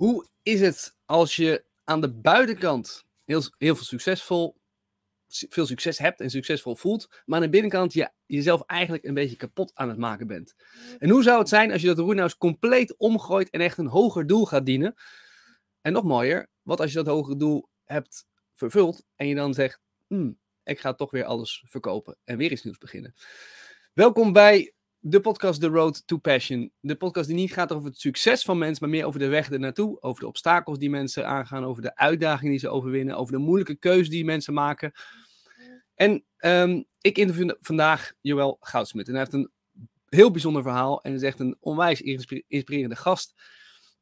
Hoe is het als je aan de buitenkant heel, heel veel succesvol veel succes hebt en succesvol voelt, maar aan de binnenkant je jezelf eigenlijk een beetje kapot aan het maken bent. En hoe zou het zijn als je dat roer nou eens compleet omgooit en echt een hoger doel gaat dienen? En nog mooier, wat als je dat hogere doel hebt vervuld en je dan zegt, hmm, ik ga toch weer alles verkopen en weer iets nieuws beginnen. Welkom bij de podcast The Road to Passion. De podcast die niet gaat over het succes van mensen, maar meer over de weg ernaartoe. Over de obstakels die mensen aangaan, over de uitdagingen die ze overwinnen, over de moeilijke keuzes die mensen maken. En um, ik interview vandaag Joël Goudsmit. En hij heeft een heel bijzonder verhaal en is echt een onwijs inspirerende gast.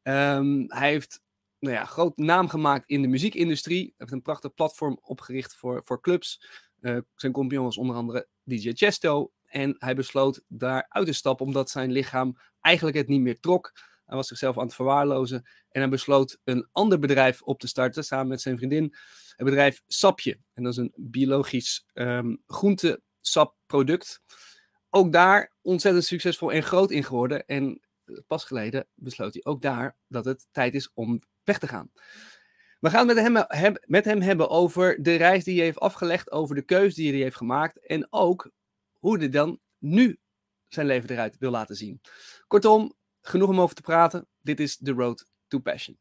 Um, hij heeft nou ja, groot naam gemaakt in de muziekindustrie. Hij heeft een prachtig platform opgericht voor, voor clubs. Uh, zijn compagnon was onder andere DJ Chesto. En hij besloot daar uit te stappen omdat zijn lichaam eigenlijk het niet meer trok. Hij was zichzelf aan het verwaarlozen. En hij besloot een ander bedrijf op te starten samen met zijn vriendin. Het bedrijf Sapje. En dat is een biologisch um, groentesapproduct. Ook daar ontzettend succesvol en groot in geworden. En pas geleden besloot hij ook daar dat het tijd is om weg te gaan. We gaan het met hem, met hem hebben over de reis die hij heeft afgelegd, over de keuze die hij heeft gemaakt en ook hoe hij dan nu zijn leven eruit wil laten zien. Kortom, genoeg om over te praten. Dit is The Road to Passion.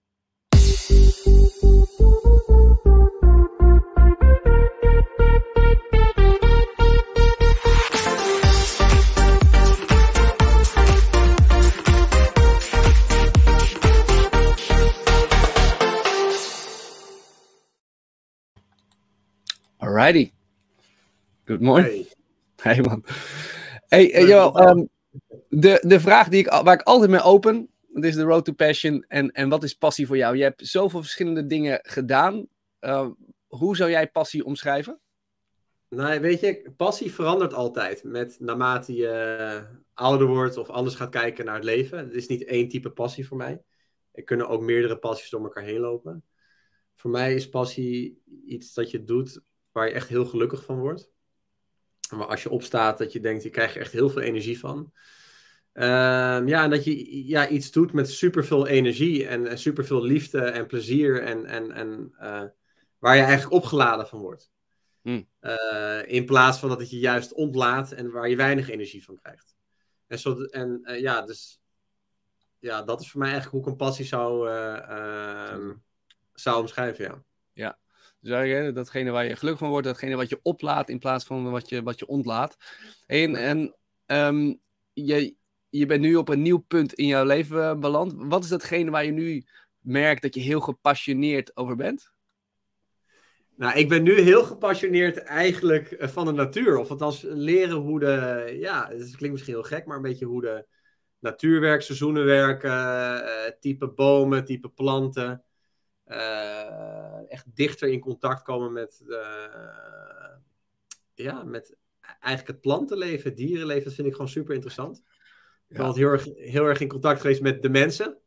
Alrighty. Good morning. man. Hey, Joel, um, de, de vraag die ik, waar ik altijd mee open, dat is de road to passion. En, en wat is passie voor jou? Je hebt zoveel verschillende dingen gedaan. Uh, hoe zou jij passie omschrijven? Nou, weet je, passie verandert altijd met naarmate je ouder wordt of anders gaat kijken naar het leven. Het is niet één type passie voor mij. Er kunnen ook meerdere passies door elkaar heen lopen. Voor mij is passie iets dat je doet waar je echt heel gelukkig van wordt. Maar als je opstaat, dat je denkt, je krijgt er echt heel veel energie van. Ehm, ja, en dat je ja, iets doet met superveel energie en, en superveel liefde en plezier. En, en, en uh, waar je eigenlijk opgeladen van wordt. Hmm. Uh, in plaats van dat het je juist ontlaat en waar je weinig energie van krijgt. En, zo, en uh, ja, dus ja, dat is voor mij eigenlijk hoe ik een passie zou, ehm, zou omschrijven, ja. Ja, dus datgene waar je gelukkig van wordt, datgene wat je oplaat in plaats van wat je, wat je ontlaat. En, en um, je, je bent nu op een nieuw punt in jouw leven beland. Wat is datgene waar je nu merkt dat je heel gepassioneerd over bent? Nou, ik ben nu heel gepassioneerd eigenlijk eh, van de natuur. Of althans leren hoe de, ja, het klinkt misschien heel gek, maar een beetje hoe de natuur werkt, seizoenen werken, uh, type bomen, type planten. Uh, echt dichter in contact komen met, ja, met eigenlijk het plantenleven, het dierenleven. Dat vind ik gewoon super interessant. Ik ben heel erg, heel erg in contact geweest met de mensen.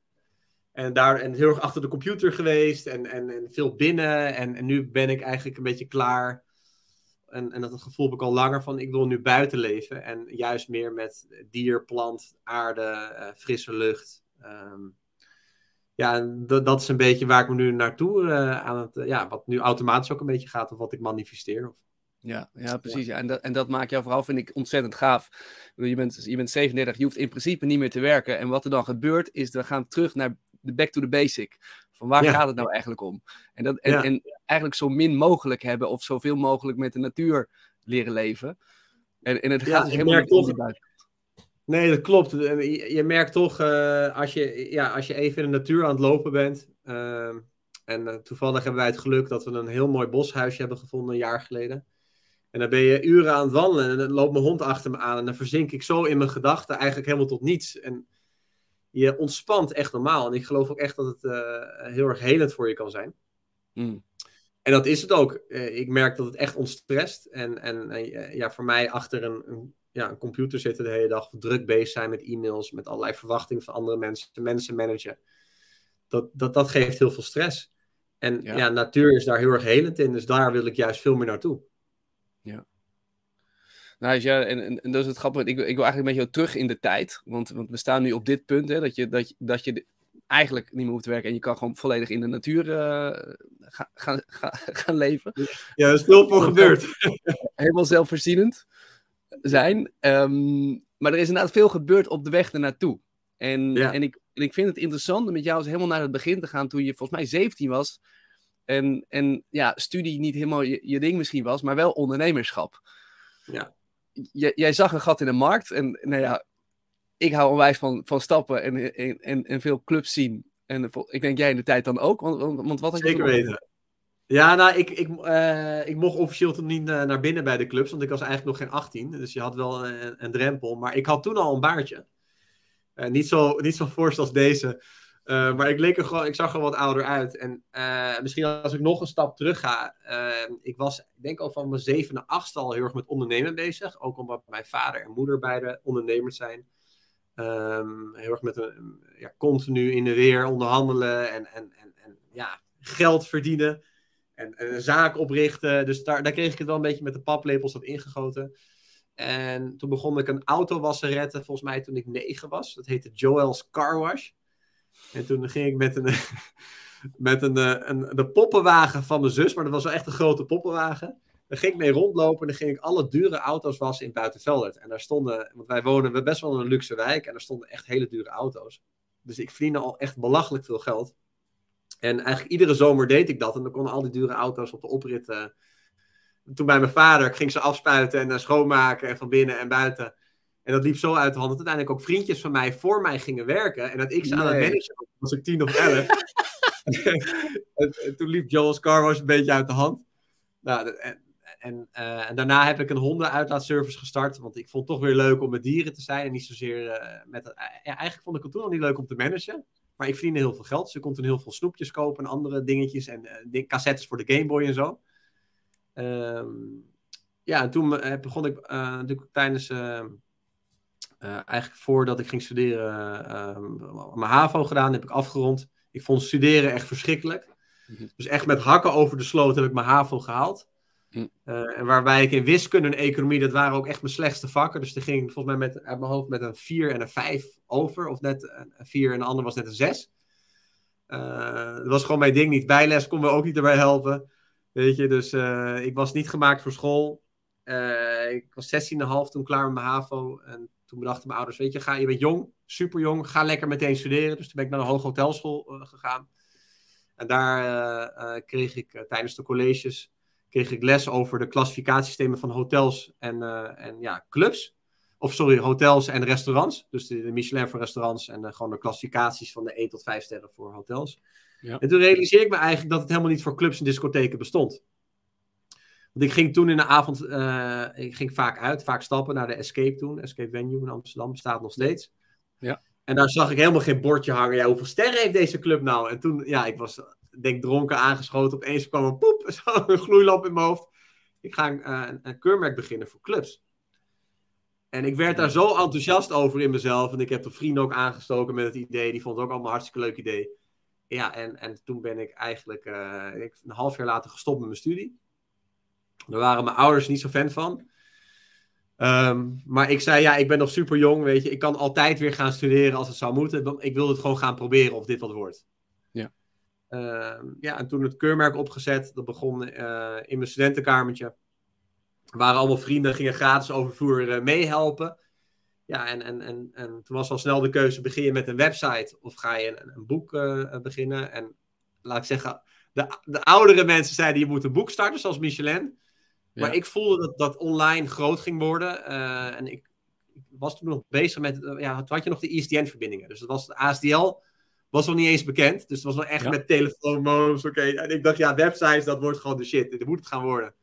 En, daar, en heel erg achter de computer geweest en, en, en veel binnen. En, en nu ben ik eigenlijk een beetje klaar. En, en dat gevoel heb ik al langer van, ik wil nu buiten leven. En juist meer met dier, plant, aarde, uh, frisse lucht. Um, ja, dat, dat is een beetje waar ik me nu naartoe uh, aan het... ja, wat nu automatisch ook een beetje gaat, of wat ik manifesteer. Of, ja, ja precies. Ja. En, dat, en dat maakt jouw verhaal, vind ik, ontzettend gaaf. Je bent, je bent 37, je hoeft in principe niet meer te werken. En wat er dan gebeurt, is we gaan terug naar de back to the basic. Van waar gaat het nou eigenlijk om? En, dat, en, en eigenlijk zo min mogelijk hebben of zoveel mogelijk met de natuur leren leven. En, en het gaat dus helemaal niet om. Nee, dat klopt. Je, je merkt toch, uh, als, je, ja, als je even in de natuur aan het lopen bent. Uh, en uh, toevallig hebben wij het geluk dat we een heel mooi boshuisje hebben gevonden een jaar geleden. En dan ben je uren aan het wandelen en dan loopt mijn hond achter me aan. En dan verzink ik zo in mijn gedachten eigenlijk helemaal tot niets. En je ontspant echt normaal. En ik geloof ook echt dat het uh, heel erg helend voor je kan zijn. Mm. En dat is het ook. Ik merk dat het echt ontstrest. En, en uh, ja, voor mij achter een, een, ja, een computer zitten de hele dag druk bezig zijn met e-mails, met allerlei verwachtingen van andere mensen, mensen managen. Dat, dat, dat geeft heel veel stress. En ja. ja, natuur is daar heel erg helend in. Dus daar wil ik juist veel meer naartoe. Ja. Nou, ja, en, en, en, dat is het grappige. Ik, ik wil eigenlijk een beetje terug in de tijd. Want, want we staan nu op dit punt, hè, dat je, dat, je, dat je eigenlijk niet meer hoeft te werken. En je kan gewoon volledig in de natuur uh, gaan, gaan, gaan leven. Ja, dat is veel voor gebeurd. Helemaal zelfvoorzienend zijn. Um, maar er is inderdaad veel gebeurd op de weg ernaartoe. En, en, ik, en ik vind het interessant om met jou eens helemaal naar het begin te gaan toen je volgens mij 17 was. En, en ja, studie niet helemaal je, je ding misschien was, maar wel ondernemerschap. Ja. jij zag een gat in de markt en nou ja, ik hou onwijs van, van stappen en, en, en, veel clubs zien. En ik denk jij in de tijd dan ook, want, want wat had je Zeker weten. Ja, nou, ik, ik, uh, ik mocht officieel toen niet uh, naar binnen bij de clubs, want ik was eigenlijk nog geen 18. Dus je had wel een, drempel. Maar ik had toen al een baardje. Uh, niet, zo, niet zo fors als deze. maar ik, leek er gewoon, ik zag er wat ouder uit. En misschien als ik nog een stap terug ga. ik was, ik denk al van mijn zevende, achtste al heel erg met ondernemen bezig. Ook omdat mijn vader en moeder beide ondernemers zijn. Um, heel erg met een, ja, continu in de weer onderhandelen en, en, en, en ja, geld verdienen en, een zaak oprichten. Dus daar, daar kreeg ik het wel een beetje met de paplepels op ingegoten. En toen begon ik een autowasserette, volgens mij toen ik negen was. Dat heette Joel's Car Wash. En toen ging ik met een, met een, eh, een, de poppenwagen van mijn zus, maar dat was wel echt een grote poppenwagen. Daar ging ik mee rondlopen en dan ging ik alle dure auto's wassen in Buitenveldert. En daar stonden, want wij wonen best wel in een luxe wijk en daar stonden echt hele dure auto's. Dus ik verdiende al echt belachelijk veel geld. En eigenlijk iedere zomer deed ik dat. En dan konden al die dure auto's op de oprit. Uh, toen bij mijn vader ik ging ze afspuiten en uh, schoonmaken en van binnen en buiten. En dat liep zo uit de hand dat uiteindelijk ook vriendjes van mij voor mij gingen werken. En dat ik ze aan het managen was ik tien of elf. en, toen liep Joel's Car was een beetje uit de hand. Nou, en, en, uh, en, daarna heb ik een hondenuitlaatservice gestart. Want ik vond het toch weer leuk om met dieren te zijn. En niet zozeer uh, met. Uh, ja, eigenlijk vond ik het toen al niet leuk om te managen. Maar ik verdiende heel veel geld. Dus ik kon toen heel veel snoepjes kopen en andere dingetjes. En uh, cassettes voor de Game Boy en zo. Um, ja, en toen uh, begon ik uh, natuurlijk tijdens. eigenlijk voordat ik ging studeren. Ehm, mijn HAVO gedaan, heb ik afgerond. Ik vond studeren echt verschrikkelijk. Mhm. Dus echt met hakken over de sloot heb ik mijn HAVO gehaald. Uh, en waarbij ik in wiskunde en economie, dat waren ook echt mijn slechtste vakken. Dus die ging volgens mij met, uit mijn hoofd met een 4 en een 5 over. Of net een 4 en de andere was net een 6. Uh, dat was gewoon mijn ding niet. Bijles kon me ook niet erbij helpen. Weet je, dus ik was niet gemaakt voor school. Ik was 16,5 toen klaar met mijn HAVO. En toen bedachten mijn ouders, weet je, ga, je bent jong, super jong, ga lekker meteen studeren. Dus toen ben ik naar de hoge hotelschool gegaan. En daar kreeg ik tijdens de colleges kreeg ik les over de klassificatiesystemen van hotels en, uh, en ja, clubs. Of sorry, hotels en restaurants. Dus de, Michelin voor restaurants en uh, gewoon de klassificaties van de 1 tot 5 sterren voor hotels. Ja. En toen realiseerde ik me eigenlijk dat het helemaal niet voor clubs en discotheken bestond. Want ik ging toen in de avond, uh, ik ging vaak uit, vaak stappen naar de Escape toen. Escape Venue in Amsterdam bestaat nog steeds. Ja. En daar zag ik helemaal geen bordje hangen. Ja, hoeveel sterren heeft deze club nou? En toen, ja, ik was denk dronken aangeschoten. Opeens kwam een poep, zo een gloeilamp in mijn hoofd. Ik ga een, eh, een, een keurmerk beginnen voor clubs. En ik werd daar zo enthousiast over in mezelf. En ik heb de vrienden ook aangestoken met het idee. Die vond het ook allemaal een hartstikke leuk idee. Ja, en, en toen ben ik eigenlijk uh, een half jaar later gestopt met mijn studie. Daar waren mijn ouders niet zo fan van. Um, maar ik zei, ja, ik ben nog super jong, weet je. Ik kan altijd weer gaan studeren als het zou moeten. Ik wil het gewoon gaan proberen of dit wat wordt. Ehm, ja, en toen het keurmerk opgezet, dat begon uh, in mijn studentenkamertje. Er waren allemaal vrienden, gingen gratis overvoer uh, meehelpen. Ja, en, en, en, en toen was al snel de keuze, begin je met een website of ga je een, een boek uh, beginnen? En laat ik zeggen, de, de oudere mensen zeiden, je moet een boek starten, zoals Michelin. Ja. Maar ik voelde dat dat online groot ging worden. en ik, ik, was toen nog bezig met, ja, toen had je nog de ISDN-verbindingen. Dus dat was de ASDL was nog niet eens bekend. Dus het was wel echt met telefoonmodems. Oké, en ik dacht, ja, websites, dat wordt gewoon de shit. Dit moet het gaan worden.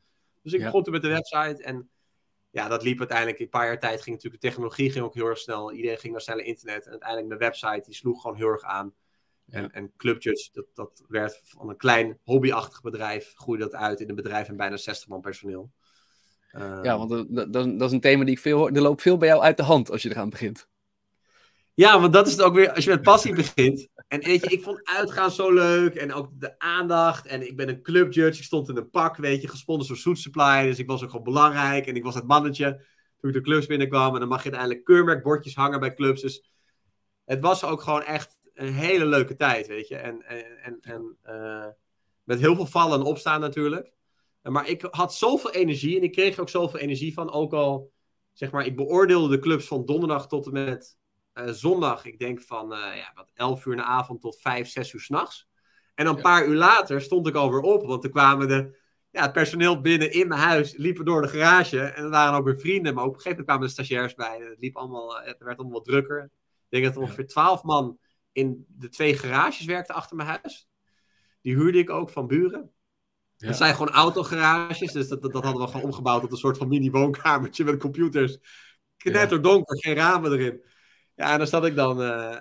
Dus ik begon toen met de website. En ja, dat liep uiteindelijk. In een paar jaar tijd ging natuurlijk de technologie ging ook heel erg snel. Iedereen ging naar snelle internet. En uiteindelijk mijn website, die sloeg gewoon heel erg aan. En, en Clubjudge, dat, dat werd van een klein hobbyachtig bedrijf, groeide dat uit in een bedrijf en bijna 60 man personeel. ja, want dat, dat, is een thema die ik veel hoor. Er loopt veel bij jou uit de hand als je eraan begint. Ja, want dat is het ook weer, als je met passie begint. En weet je, ik vond uitgaan zo leuk. En ook de aandacht. En ik ben een clubjudge. Ik stond in een pak, weet je, gesponsord door Soet Supply. Dus ik was ook gewoon belangrijk. En ik was het mannetje toen ik de clubs binnenkwam. En dan mag je uiteindelijk keurmerkbordjes hangen bij clubs. Dus het was ook gewoon echt een hele leuke tijd, weet je. En, en, en, eh, met heel veel vallen en opstaan natuurlijk. Maar ik had zoveel energie en ik kreeg ook zoveel energie van. Ook al, zeg maar, ik beoordeelde de clubs van donderdag tot en met zondag. Ik denk van, uh, ja, wat 11 uur in de avond tot 5, 6 uur s'nachts. En dan een paar uur later stond ik alweer op, want er kwamen de, ja, het personeel binnen in mijn huis, liepen door de garage. En er waren ook weer vrienden, maar op een gegeven moment kwamen de stagiairs bij. Het, liep allemaal, het werd allemaal wat drukker. Ik denk dat er ongeveer 12 man in de twee garages werkten achter mijn huis. Die huurde ik ook van buren. Ja. Dat zijn gewoon autogarages, dus dat, dat, dat, hadden we gewoon omgebouwd tot een soort van mini-woonkamertje met computers. Knetterdonker, geen ramen erin. Ja, en dan zat ik dan uh,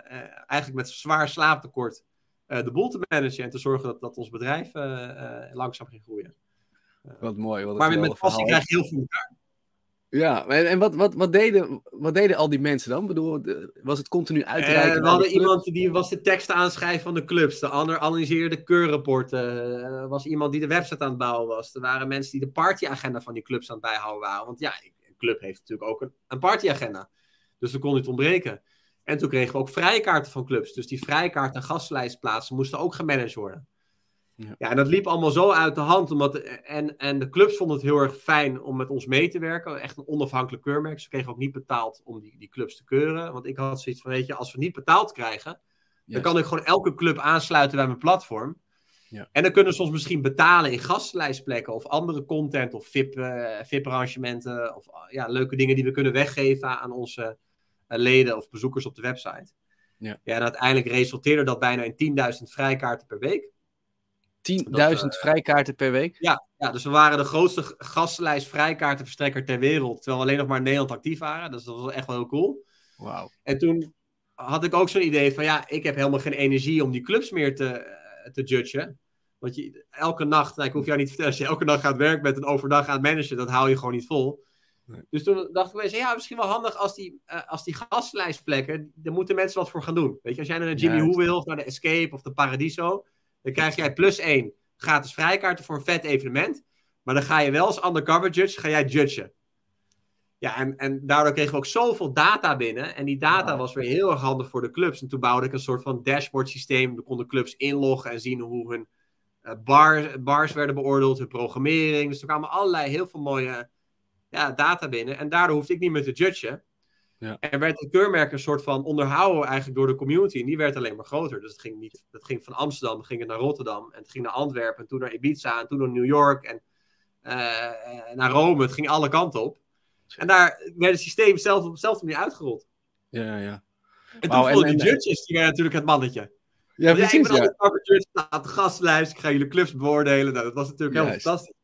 eigenlijk met zwaar slaaptekort uh, de boel te managen en te zorgen dat, dat ons bedrijf langzaam ging groeien. wat mooi. Wat maar met, met passie krijg je heel veel elkaar. Ja, en wat, wat, wat, deden, wat deden al die mensen dan? Ik bedoel, was het continu uitreiken? We hadden iemand die was de teksten aanschrijven van de clubs. De ander analyseerde keurrapporten. Er was iemand die de website aan het bouwen was. Er waren mensen die de partyagenda van die clubs aan het bijhouden waren. Want ja, een club heeft natuurlijk ook een, een partyagenda. Dus we kon niet ontbreken. En toen kregen we ook vrijkaarten van clubs. Dus die vrijkaarten en gastlijstplaatsen moesten ook gemanaged worden. Ja. ja, en dat liep allemaal zo uit de hand. Omdat, en, en de clubs vonden het heel erg fijn om met ons mee te werken. Echt een onafhankelijk keurmerk. Ze kregen ook niet betaald om die, die clubs te keuren. Want ik had zoiets van, weet je, als we niet betaald krijgen... Yes. dan kan ik gewoon elke club aansluiten bij mijn platform. Ja. En dan kunnen ze ons misschien betalen in gastlijstplekken... of andere content of VIP, uh, VIP-arrangementen... of ja, leuke dingen die we kunnen weggeven aan onze leden of bezoekers op de website. Ja. ja, en uiteindelijk resulteerde dat bijna in 10.000 vrijkaarten per week. 10.000 uh, vrijkaarten per week? Ja, ja, dus we waren de grootste gastlijst vrijkaartenverstrekker ter wereld. Terwijl we alleen nog maar in Nederland actief waren. Dus dat was echt wel heel cool. Wauw. En toen had ik ook zo'n idee van... Ja, ik heb helemaal geen energie om die clubs meer te, te judgen. Want je, elke nacht... Nou, ik hoef jou niet te vertellen... Als je elke dag gaat werken met een overdag aan het managen... Dat hou je gewoon niet vol. Nee. Dus toen dacht ik mensen, ja, misschien wel handig als die, uh, als die gastlijstplekken, daar moeten mensen wat voor gaan doen. Weet je, als jij naar de Jimmy Who wil, of naar de Escape of de Paradiso, dan krijg jij plus één gratis vrijkaarten voor een vet evenement. Maar dan ga je wel als undercover judge, ga jij judgen. Ja, en, en daardoor kregen we ook zoveel data binnen. En die data wow. was weer heel erg handig voor de clubs. En toen bouwde ik een soort van dashboard systeem. Dan konden clubs inloggen en zien hoe hun uh, bar, bars werden beoordeeld, hun programmering. Dus er kwamen allerlei heel veel mooie ja, data binnen. En daardoor hoefde ik niet meer te judgen. Ja. En werd het keurmerk een soort van onderhouden eigenlijk door de community. En die werd alleen maar groter. Dus het ging, niet, het ging van Amsterdam, ging het naar Rotterdam. En het ging naar Antwerpen, en toen naar Ibiza, en toen naar New York. En uh, naar Rome. Het ging alle kanten op. En daar werd het systeem zelf op dezelfde manier uitgerold. Ja, ja. En toen wow, voelden die judges, die waren natuurlijk het mannetje. Ja, precies, ja, ik ben ja. altijd nou, de gastlijst, ik ga jullie clubs beoordelen. Nou, dat was natuurlijk heel fantastisch.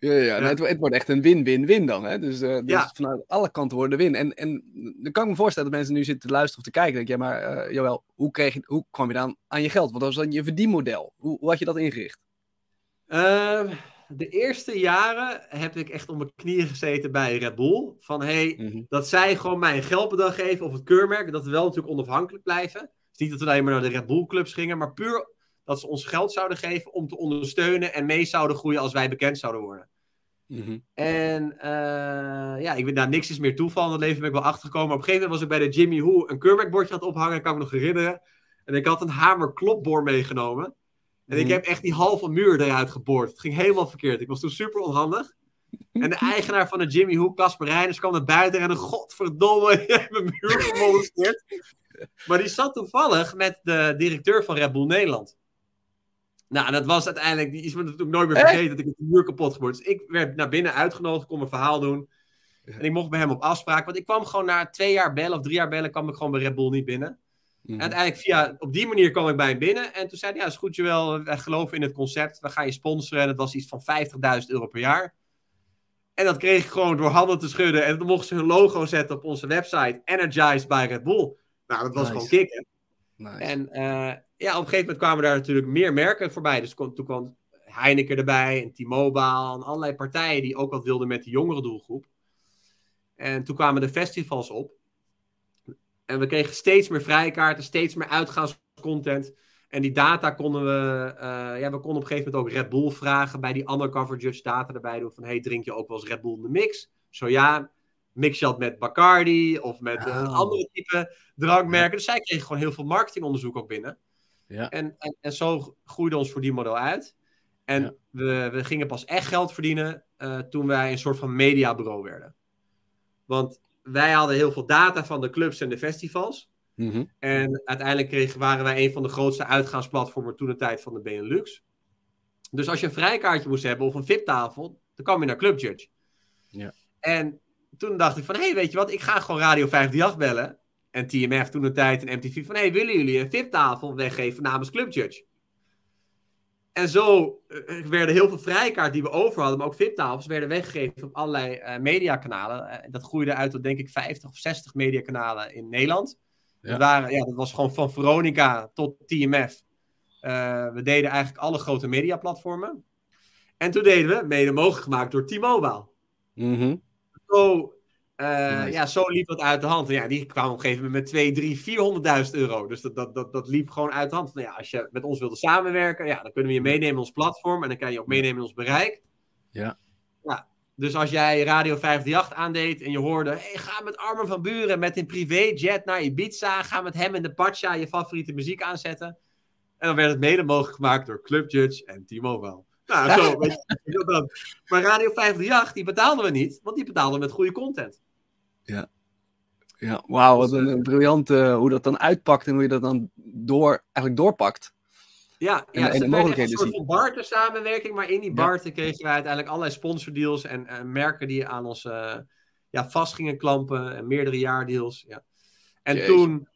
Ja, ja, ja. Het, het, wordt echt een win-win-win dan. Hè? Dus, uh, dus ja. vanuit alle kanten worden win. En, en dan kan ik me voorstellen dat mensen nu zitten te luisteren of te kijken. Denk, ja, maar uh, Joël, hoe, kreeg je, hoe kwam je dan aan je geld? Wat was dan je verdienmodel? Hoe, hoe had je dat ingericht? Uh, de eerste jaren heb ik echt op mijn knieën gezeten bij Red Bull. Van hey, mm -hmm. dat zij gewoon mij een geldbedrag geven of het keurmerk. Dat we wel natuurlijk onafhankelijk blijven. Dus niet dat we alleen maar naar de Red Bull clubs gingen, maar puur dat ze ons geld zouden geven om te ondersteunen en mee zouden groeien als wij bekend zouden worden. Mm -hmm. En uh, ja, ik weet daar niks is meer toeval. In het leven ben ik wel achtergekomen. Op een gegeven moment was ik bij de Jimmy Who een keurmerkbordje aan het ophangen. Kan ik me nog herinneren. En ik had een hamer klopboor meegenomen. En mm -hmm. ik heb echt die halve muur eruit geboord. Het ging helemaal verkeerd. Ik was toen super onhandig. En de eigenaar van de Jimmy Who, Casper Reiners, kwam naar buiten en een godverdomme, je hebt mijn muur gemolesteerd. maar die zat toevallig met de directeur van Red Bull Nederland. Nou, dat was uiteindelijk, die is me natuurlijk nooit meer vergeten dat ik het muur kapot geboord. Dus ik werd naar binnen uitgenodigd, kon mijn verhaal doen. En ik mocht bij hem op afspraak, want ik kwam gewoon na twee jaar bellen of drie jaar bellen, kwam ik gewoon bij Red Bull niet binnen. Mm. En uiteindelijk via, op die manier kwam ik bij hem binnen. En toen zei hij, ja, is goed wel, wij geloven in het concept, we gaan je sponsoren. En het was iets van 50.000 euro per jaar. En dat kreeg ik gewoon door handen te schudden. En dan mochten ze hun logo zetten op onze website, Energized by Red Bull. Nou, dat was nice. gewoon kicken. En uh, ja, op een gegeven moment kwamen daar natuurlijk meer merken voorbij. Dus toen kwam Heineken erbij en T-Mobile en allerlei partijen die ook wat wilden met de jongere doelgroep. En toen kwamen de festivals op. En we kregen steeds meer vrijkaarten, steeds meer uitgaanscontent. En die data konden we, uh, ja, we konden op een gegeven moment ook Red Bull vragen bij die undercover judge data erbij doen. Van, hey, drink je ook wel eens Red Bull in de mix? Zo ja, mixje met Bacardi of met een Oh. andere type drankmerken. Dus zij kregen gewoon heel veel marketingonderzoek ook binnen. Ja. En, en, en zo groeide ons verdienmodel uit. En Ja. we, we gingen pas echt geld verdienen eh, toen wij een soort van mediabureau werden. Want wij hadden heel veel data van de clubs en de festivals. Mhm. En uiteindelijk kregen, waren wij een van de grootste uitgaansplatformen toen de tijd van de Benelux. Dus als je een vrijkaartje moest hebben of een VIP-tafel, dan kwam je naar Club Judge. Ja. En toen dacht ik van, hé, hey, weet je wat, ik ga gewoon Radio 538 bellen. En TMF toen de tijd en MTV van, hé, hey, willen jullie een VIP-tafel weggeven namens Club Judge? En zo eh, werden heel veel vrijkaart die we over hadden, maar ook VIP-tafels, werden weggegeven op allerlei eh, mediakanalen. Eh, dat groeide uit tot denk ik 50 of 60 mediakanalen in Nederland. Ja. Dat, waren, ja, dat was gewoon van Veronica tot TMF. Eh, we deden eigenlijk alle grote mediaplatformen. En toen deden we, mede mogelijk gemaakt door T-Mobile. Mhm. Zo, eh, Nice. ja, zo liep dat uit de hand. En ja, die kwamen op een gegeven moment met 2, 3, 400.000 euro. Dus dat, dat, dat, dat liep gewoon uit de hand. Nou ja, als je met ons wilde samenwerken, ja, dan kunnen we je meenemen in ons platform. En dan kan je ook meenemen in ons bereik. Ja. ja dus als jij Radio 538 aandeed en je hoorde... Hey, ga met Armin van Buren met een privéjet naar Ibiza. Ga met hem in de Pacha je favoriete muziek aanzetten. En dan werd het mede mogelijk gemaakt door Club Judge en T-Mobile. Nou, zo, weet je, dat. Maar Radio 538, die betaalden we niet, want die betaalden met goede content. Ja, wauw, wat Dus, een, een briljant eh, hoe dat dan uitpakt en hoe je dat dan door, eigenlijk doorpakt. Ja, En- ja en de mogelijkheden een soort van barter samenwerking, maar in die Ja. barter kregen wij uiteindelijk allerlei sponsordeals en, en merken die aan ons eh, ja, vast gingen klampen en meerdere jaardeals. Ja. En toen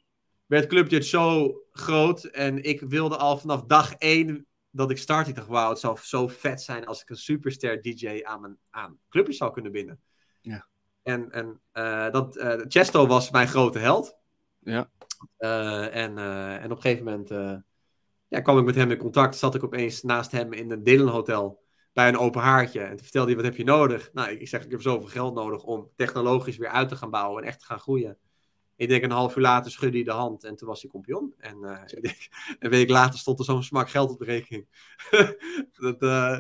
werd Clubjet zo groot en ik wilde al vanaf dag één dat ik start, ik dacht wauw, het zou zo vet zijn als ik een superster DJ aan mijn aan Clubjet zou kunnen binden. Ja. En, en eh, dat, eh, Chesto was mijn grote held. Ja. Eh, en, en op een gegeven moment ja, kwam ik met hem in contact. Zat ik opeens naast hem in een Dylan Hotel bij een open haartje. En toen vertelde hij, wat heb je nodig? Nou, ik, ik zeg, ik heb zoveel geld nodig om technologisch weer uit te gaan bouwen en echt te gaan groeien. Ik denk een half uur later schudde hij de hand en toen was hij kampioen. En eh, ik denk, een week later stond er zo'n smak geld op de rekening. dat, eh,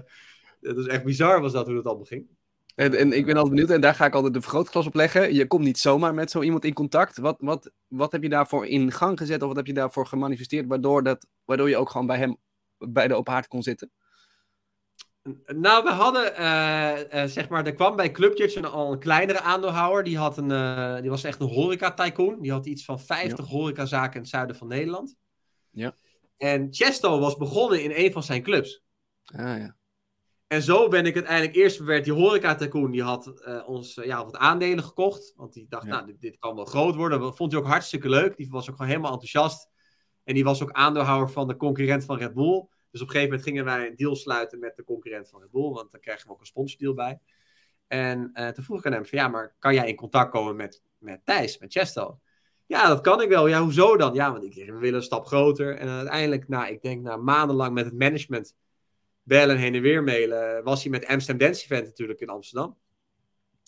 dat is echt bizar was dat hoe dat allemaal ging. En, en ik ben altijd benieuwd, en daar ga ik altijd de vergrootglas op leggen. Je komt niet zomaar met zo iemand in contact. Wat, wat, wat heb je daarvoor in gang gezet of wat heb je daarvoor gemanifesteerd, waardoor, dat, waardoor je ook gewoon bij hem bij de open haard kon zitten? Nou, we hadden, eh, eh, zeg maar, er kwam bij Club Judge een, al een kleinere aandeelhouder. Die, had een, eh, die was echt een horeca-tycoon. Die had iets van 50 horecazaken in het zuiden van Nederland. Ja. En Chesto was begonnen in een van zijn clubs. Ah ja. En zo ben ik uiteindelijk, eerst werd die horeca-tycoon, die had ons ja, wat aandelen gekocht. Want die dacht, Ja. nou, dit, dit kan wel groot worden. Dat vond hij ook hartstikke leuk. Die was ook gewoon helemaal enthousiast. En die was ook aandeelhouder van de concurrent van Red Bull. Dus op een gegeven moment gingen wij een deal sluiten met de concurrent van Red Bull. Want dan krijgen we ook een sponsordeal bij. En eh, toen vroeg ik aan hem van, ja, maar kan jij in contact komen met, met Thijs, met Chesto? Ja, dat kan ik wel. Ja, hoezo dan? Ja, want ik, we willen een stap groter. En uiteindelijk, nou, ik denk na maandenlang met het management bellen, heen en weer mailen, was hij met Amsterdam Dance Event natuurlijk in Amsterdam.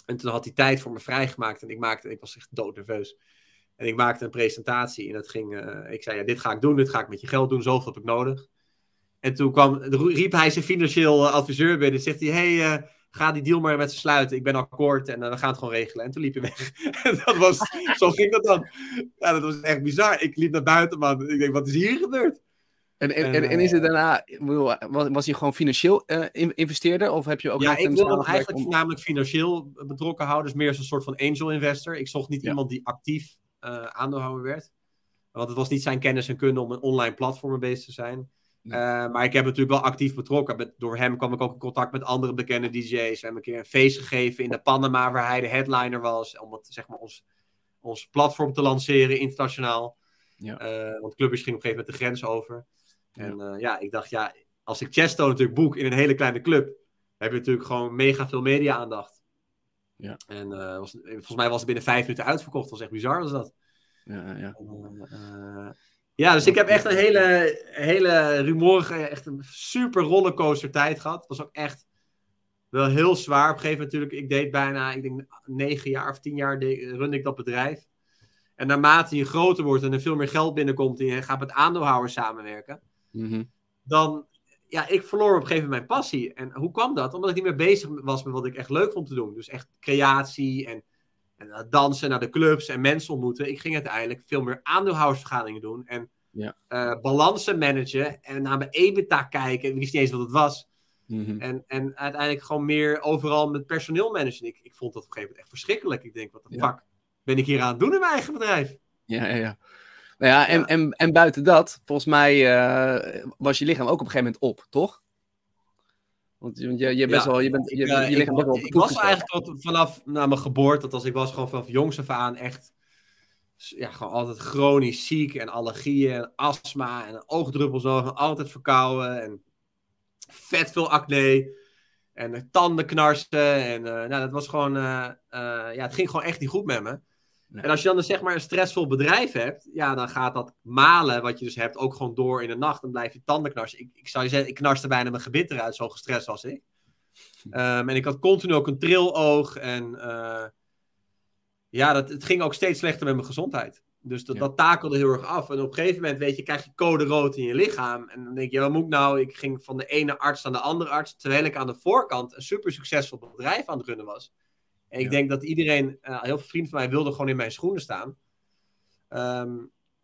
En toen had hij tijd voor me vrijgemaakt en ik maakte, ik was echt doodnerveus. En ik maakte een presentatie en dat ging, eh, ik zei, ja, dit ga ik doen, dit ga ik met je geld doen, zoveel heb ik nodig. En toen kwam, riep hij zijn financieel eh, adviseur binnen en zegt hij, hey, eh, ga die deal maar met ze sluiten, ik ben akkoord en eh, we gaan het gewoon regelen. En toen liep hij weg. Dat was, zo ging dat dan. Ja, dat was echt bizar. Ik liep naar buiten, man. Ik denk, wat is hier gebeurd? En, en, En, is het daarna, bedoel, was, was hij gewoon financieel eh, in- investeerder of heb je ook Ja, ik wilde hem eigenlijk om- voornamelijk financieel betrokken houden. Dus meer als een soort van angel investor. Ik zocht niet Ja. iemand die actief eh, aandeelhouder werd. Want het was niet zijn kennis en kunde om een online platform bezig te zijn. Eh, maar ik heb natuurlijk wel actief betrokken. Met, door hem kwam ik ook in contact met andere bekende DJ's. We hebben een keer een feest gegeven in de Panama waar hij de headliner was. Om het, zeg maar, ons, ons platform te lanceren internationaal. Ja. Eh, want Clubbers ging op een gegeven moment de grens over. En ja. ja, ik dacht, ja, als ik Chesto natuurlijk boek in een hele kleine club, heb je natuurlijk gewoon mega veel media-aandacht. Ja. En eh, was, volgens mij was het binnen vijf minuten uitverkocht. Dat was echt bizar, was dat. Ja, ja. En, eh, ja, dus ik heb echt een hele, hele rumorige, echt een super rollercoaster tijd gehad. Het was ook echt wel heel zwaar. Op een gegeven moment natuurlijk, ik deed bijna, ik denk negen jaar of tien jaar runde ik dat bedrijf. En naarmate je groter wordt en er veel meer geld binnenkomt en je gaat met aandeelhouders samenwerken, Mhm. dan, ja, ik verloor op een gegeven moment mijn passie. En hoe kwam dat? Omdat ik niet meer bezig was met wat ik echt leuk vond te doen. Dus echt creatie en, En naar dansen, naar de clubs en mensen ontmoeten. Ik ging uiteindelijk veel meer aandeelhoudersvergaderingen doen. En Ja. eh, balansen managen. En naar mijn EBITDA kijken. Ik wist niet eens wat het was. Mhm. En, en uiteindelijk gewoon meer overal met personeel managen. Ik, ik vond dat op een gegeven moment echt verschrikkelijk. Ik denk, wat de Ja. fuck ben ik hier aan het doen in mijn eigen bedrijf? Ja, ja, ja. Nou ja, en, Ja. En, en buiten dat, volgens mij eh, was je lichaam ook op een gegeven moment op, toch? Want je, je, je, best Ja, wel, je, bent, je, Ik, eh, je ik, best wel op ik was eigenlijk al vanaf nou, mijn geboorte, dat als ik was gewoon vanaf jongs af aan echt ja, gewoon altijd chronisch ziek en allergieën en astma en oogdruppels en altijd verkouden en vet veel acne en tanden knarsen en eh, nou, dat was gewoon, eh, ja, het ging gewoon echt niet goed met me. Nee. En als je dan dus zeg maar een stressvol bedrijf hebt, ja, dan gaat dat malen wat je dus hebt ook gewoon door in de nacht. Dan blijf je tanden knarsen. Ik, ik zou je zeggen, ik knarste bijna mijn gebit eruit, zo gestrest was ik. Ehm, en ik had continu ook een triloog. En eh, ja, dat, het ging ook steeds slechter met mijn gezondheid. Dus dat, Ja. dat takelde heel erg af. En op een gegeven moment, weet je, krijg je code rood in je lichaam. En dan denk je, wat moet ik nou? Ik ging van de ene arts naar de andere arts. Terwijl ik aan de voorkant een super succesvol bedrijf aan het runnen was. En ik Ja. denk dat iedereen, eh, heel veel vrienden van mij, wilden gewoon in mijn schoenen staan. Ehm,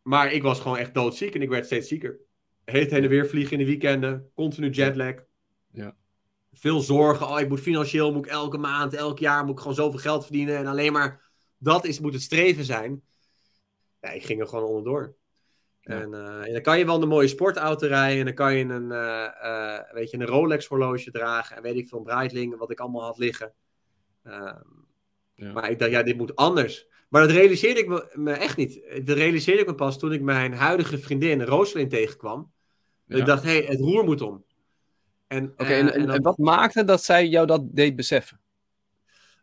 maar ik was gewoon echt doodziek en ik werd steeds zieker. Heet heen en weer vliegen in de weekenden, continu jetlag. Ja. Veel zorgen. Oh, ik moet financieel, moet ik elke maand, elk jaar moet ik gewoon zoveel geld verdienen. En alleen maar dat is, moet het streven zijn. Ja, ik ging er gewoon onderdoor. Ja. En, eh, en dan kan je wel een mooie sportauto rijden. En dan kan je een, eh, weet je, een Rolex horloge dragen. En weet ik veel, een Breitling, wat ik allemaal had liggen. Ja. Maar ik dacht, ja, dit moet anders. Maar dat realiseerde ik me, me echt niet. Dat realiseerde ik me pas toen ik mijn huidige vriendin, Roselyn, tegenkwam. Dat Ja. Ik dacht, hé, hey, het roer moet om. En, Oké, eh, en, en, dan- en wat maakte dat zij jou dat deed beseffen?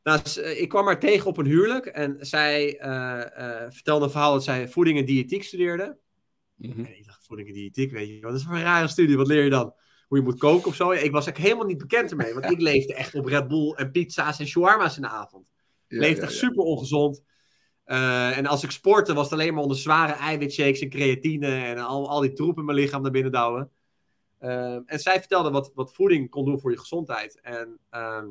Nou, eh, ik kwam haar tegen op een huwelijk en zij eh, eh, vertelde een verhaal dat zij voeding en diëtiek studeerde. Mhm. En ik dacht, voeding en diëtiek, weet je, wat is voor een rare studie? Wat leer je dan? Hoe je moet koken of zo? Ja, ik was eigenlijk helemaal niet bekend ermee, want ik leefde echt op Red Bull en pizza's en shawarma's in de avond. Ja, echt super ongezond. Eh, en als ik sportte, was het alleen maar onder zware eiwitshakes en creatine en al, al die troep in mijn lichaam naar binnen douwen. Eh, en zij vertelde wat, wat voeding kon doen voor je gezondheid. En ehm,